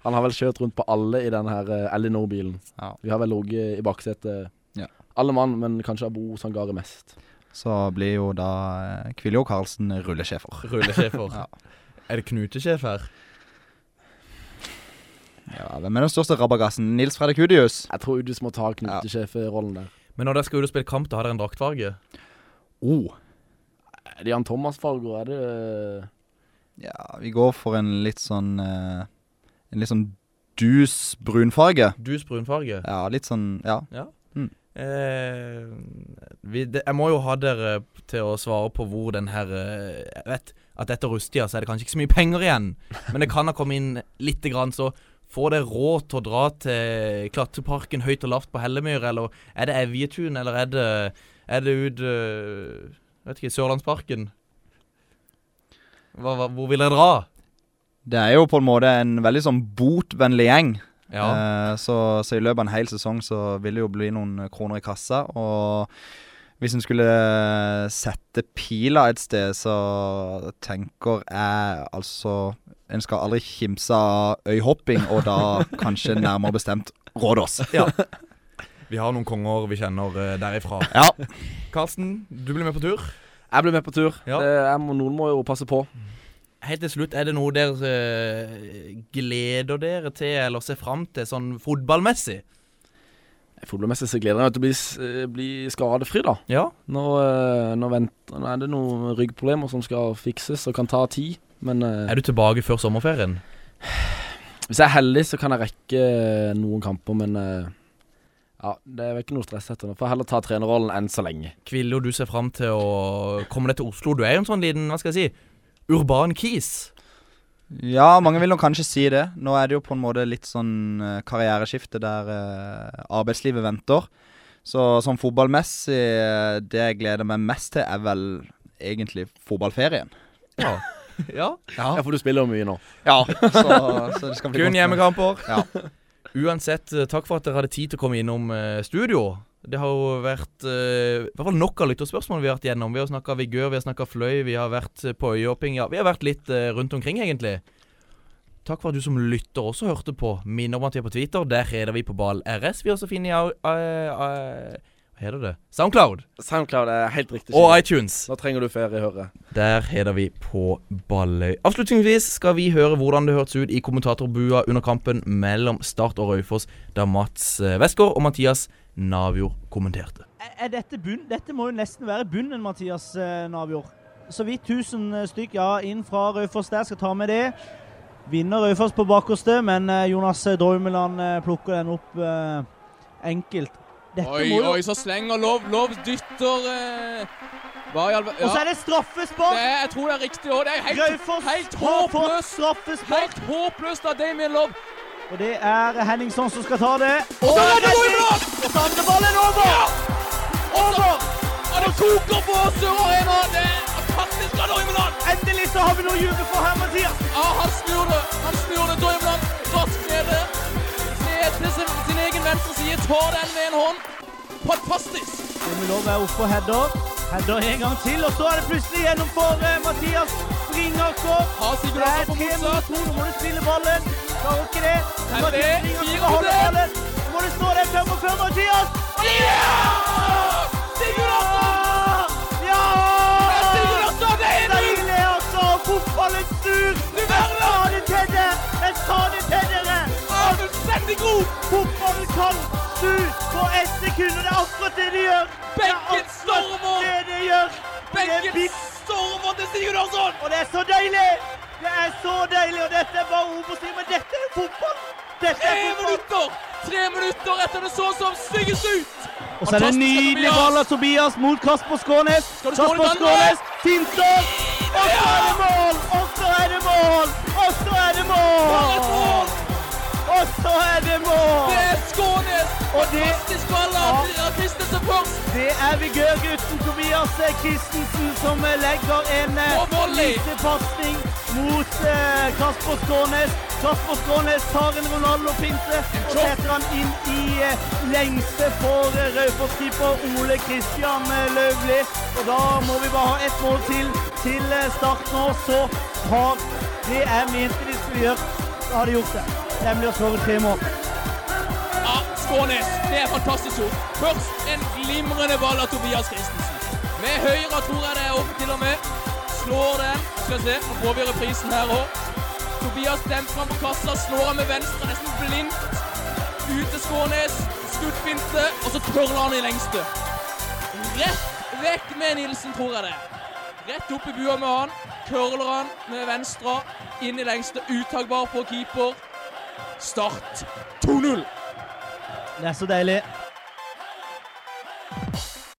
Han har vel kjørt rundt på alle i denne her eh, Elinor-bilen. Ja. Vi har vel ligget i baksetet Ja. Alle mann, men kanskje Abo Sangare mest. Så blir jo da eh, Kviljo Karlsen rullesjefer. Rullesjefer. Ja. Er det knutesjef her? Ja, Hvem er den største rabagassen? Nils Fredrik Udius? Jeg tror Udius må ta knutesjefrollen der. Men når dere skal ut og spille kamp, da har dere en draktfarge? Oh. Er det Jan Thomas-farger? Er det Ja, vi går for en litt sånn eh, En litt sånn dus brunfarge. Dus brunfarge. Ja, litt sånn Ja. Ja. Eh, vi, det, jeg må jo ha dere til å svare på hvor den her eh, Jeg vet at etter rusttida så er det kanskje ikke så mye penger igjen, men det kan ha kommet inn lite grann, så får dere råd til å dra til klatreparken høyt og lavt på Hellemyr, eller er det Evjetun, eller er det, er det ut eh, Vet ikke, Sørlandsparken? Hva, hva, hvor vil dere dra? Det er jo på en måte en veldig sånn botvennlig gjeng. Ja. Eh, så, så i løpet av en hel sesong så vil det jo bli noen kroner i kassa. Og hvis en skulle sette pila et sted, så tenker jeg altså En skal aldri kimse av øyhopping, og da kanskje nærmere bestemt Rådås. Ja. Vi har noen konger vi kjenner eh, derifra. Ja. Karsten, du blir med på tur. Jeg blir med på tur. Ja. Det, jeg må, noen må jo passe på. Helt til slutt, er det noe dere eh, gleder dere til eller ser fram til, sånn fotballmessig? Fotballmessig så gleder jeg meg til å bli, eh, bli skadefri, da. Ja. Nå, eh, nå, venter, nå er det noen ryggproblemer som skal fikses og kan ta tid. Men Er du tilbake før sommerferien? hvis jeg er heldig, så kan jeg rekke noen kamper, men ja, det er ikke noe stress etter nå. Får heller ta trenerrollen enn så lenge. Kville du ser fram til å komme deg til Oslo. Du er jo en sånn liten, hva skal jeg si, urban kis. Ja, mange vil nok kanskje si det. Nå er det jo på en måte litt sånn eh, karriereskifte der eh, arbeidslivet venter. Så sånn fotballmessig, eh, det jeg gleder meg mest til, er vel egentlig fotballferien. Ja. ja. Ja, for du spiller jo mye nå. Ja, så, så det skal bli Kun hjemmekamper. Ja. Uansett, eh, takk for at dere hadde tid til å komme innom studio. Det har jo vært uh, i hvert fall nok av lytterspørsmål vi har vært gjennom. Vi har snakka vigør, vi har snakka fløy, vi har vært eh, på øyehopping. Ja, vi har vært litt uh, rundt omkring, egentlig. Takk for at du som lytter også hørte på. Minner om at vi er på Twitter. Der heter vi på ball RS. Vi har også funnet Hva heter det? Soundcloud. Soundcloud er helt riktig. Og iTunes. Nå trenger du ferie, hører jeg. Der heter vi på Balløy. Avslutningsvis skal vi høre hvordan det hørtes ut i kommentatorbua under kampen mellom Start og Raufoss, da Mats eh, Westgård og Mathias Navjord kommenterte. Er- dette bunn? Dette må jo nesten være bunnen, Mathias eh, Navjord. Så vidt 1000 stykk ja, inn fra Raufoss der. Skal ta med det. Vinner Raufoss på bakerste, men eh, Jonas Drømmeland eh, plukker den opp eh, enkelt. Dette Oi, jo oi, så slenger Lov. Lov dytter eh, ver- Og så er det straffespark! Det, jeg tror det er riktig òg. Det er helt, Raufoss helt håpløst. Helt håpløst av Damien Love. Og det er Henningson som skal ta det. Og så er det Drømmeland! Og så er ballen over! Over! Og det koker på Sør Arena. Det er faktisk av Drømmeland. Endelig så har vi noe å juble for her, Mathias. Ja, han snur det. Han snur det. Drømmeland raskt nede. Ned til sin, sin egen venstre side. Tar den med en hånd. Fantastisk. Drømmelov er oppe og header. Header en gang til, og så er det plutselig gjennom for Mathias Springaker. Har Sigurd Det er Aker på motsatt. Nå må du spille ballen. Klarer ikke det. Mathias er Springaker ballen. Nå må du stå der Mathias. Fotballen kan snu på ett sekund, og det er akkurat det de gjør. Benken stormer. det de gjør. Benken stormer til Sigurdarsson. Og det er så deilig! Det er så deilig, og dette er bare Obos-liv, men dette er fotball! Dette er fotball! minutter! Tre minutter etter det så som styggest ut. Og så er det en nydelig ball av Tobias mot Kasper Skånes. Kasper Skånes finter! Og så er det mål! Og så er det mål! Og så er det mål! Og så er det mål! Det er Skånes. Og det, Fantastisk ball av av Christensen først. det er vigørgutten Tobias Christensen som legger en eh, lite mot eh, Kasper Skånes. Kasper Skånes tar en Ronaldo-pinte og setter han inn i eh, lengste for eh, Raufoss-keeper Ole Kristian eh, Løvli. Og da må vi bare ha ett mål til til start nå, så har det jeg mente de skulle gjøre, da har de gjort det. Nemlig å skåre tre mål. Ja, Skånes. Det er fantastisk gjort. Først en glimrende ball av Tobias Christensen. Med høyre tror jeg det er opp til og med. Slår den. Skal se, nå får vi reprisen her òg. Tobias demper han på kassa, slår han med venstre, nesten blindt. Ut til Skånes. Skuddfinte, og så tørler han i lengste. Rett vekk med Nilsen, tror jeg det. Rett opp i bua med han. Curler han med venstre. Inn i lengste. Uttakbar på keeper. Start 2-0. Det er så deilig.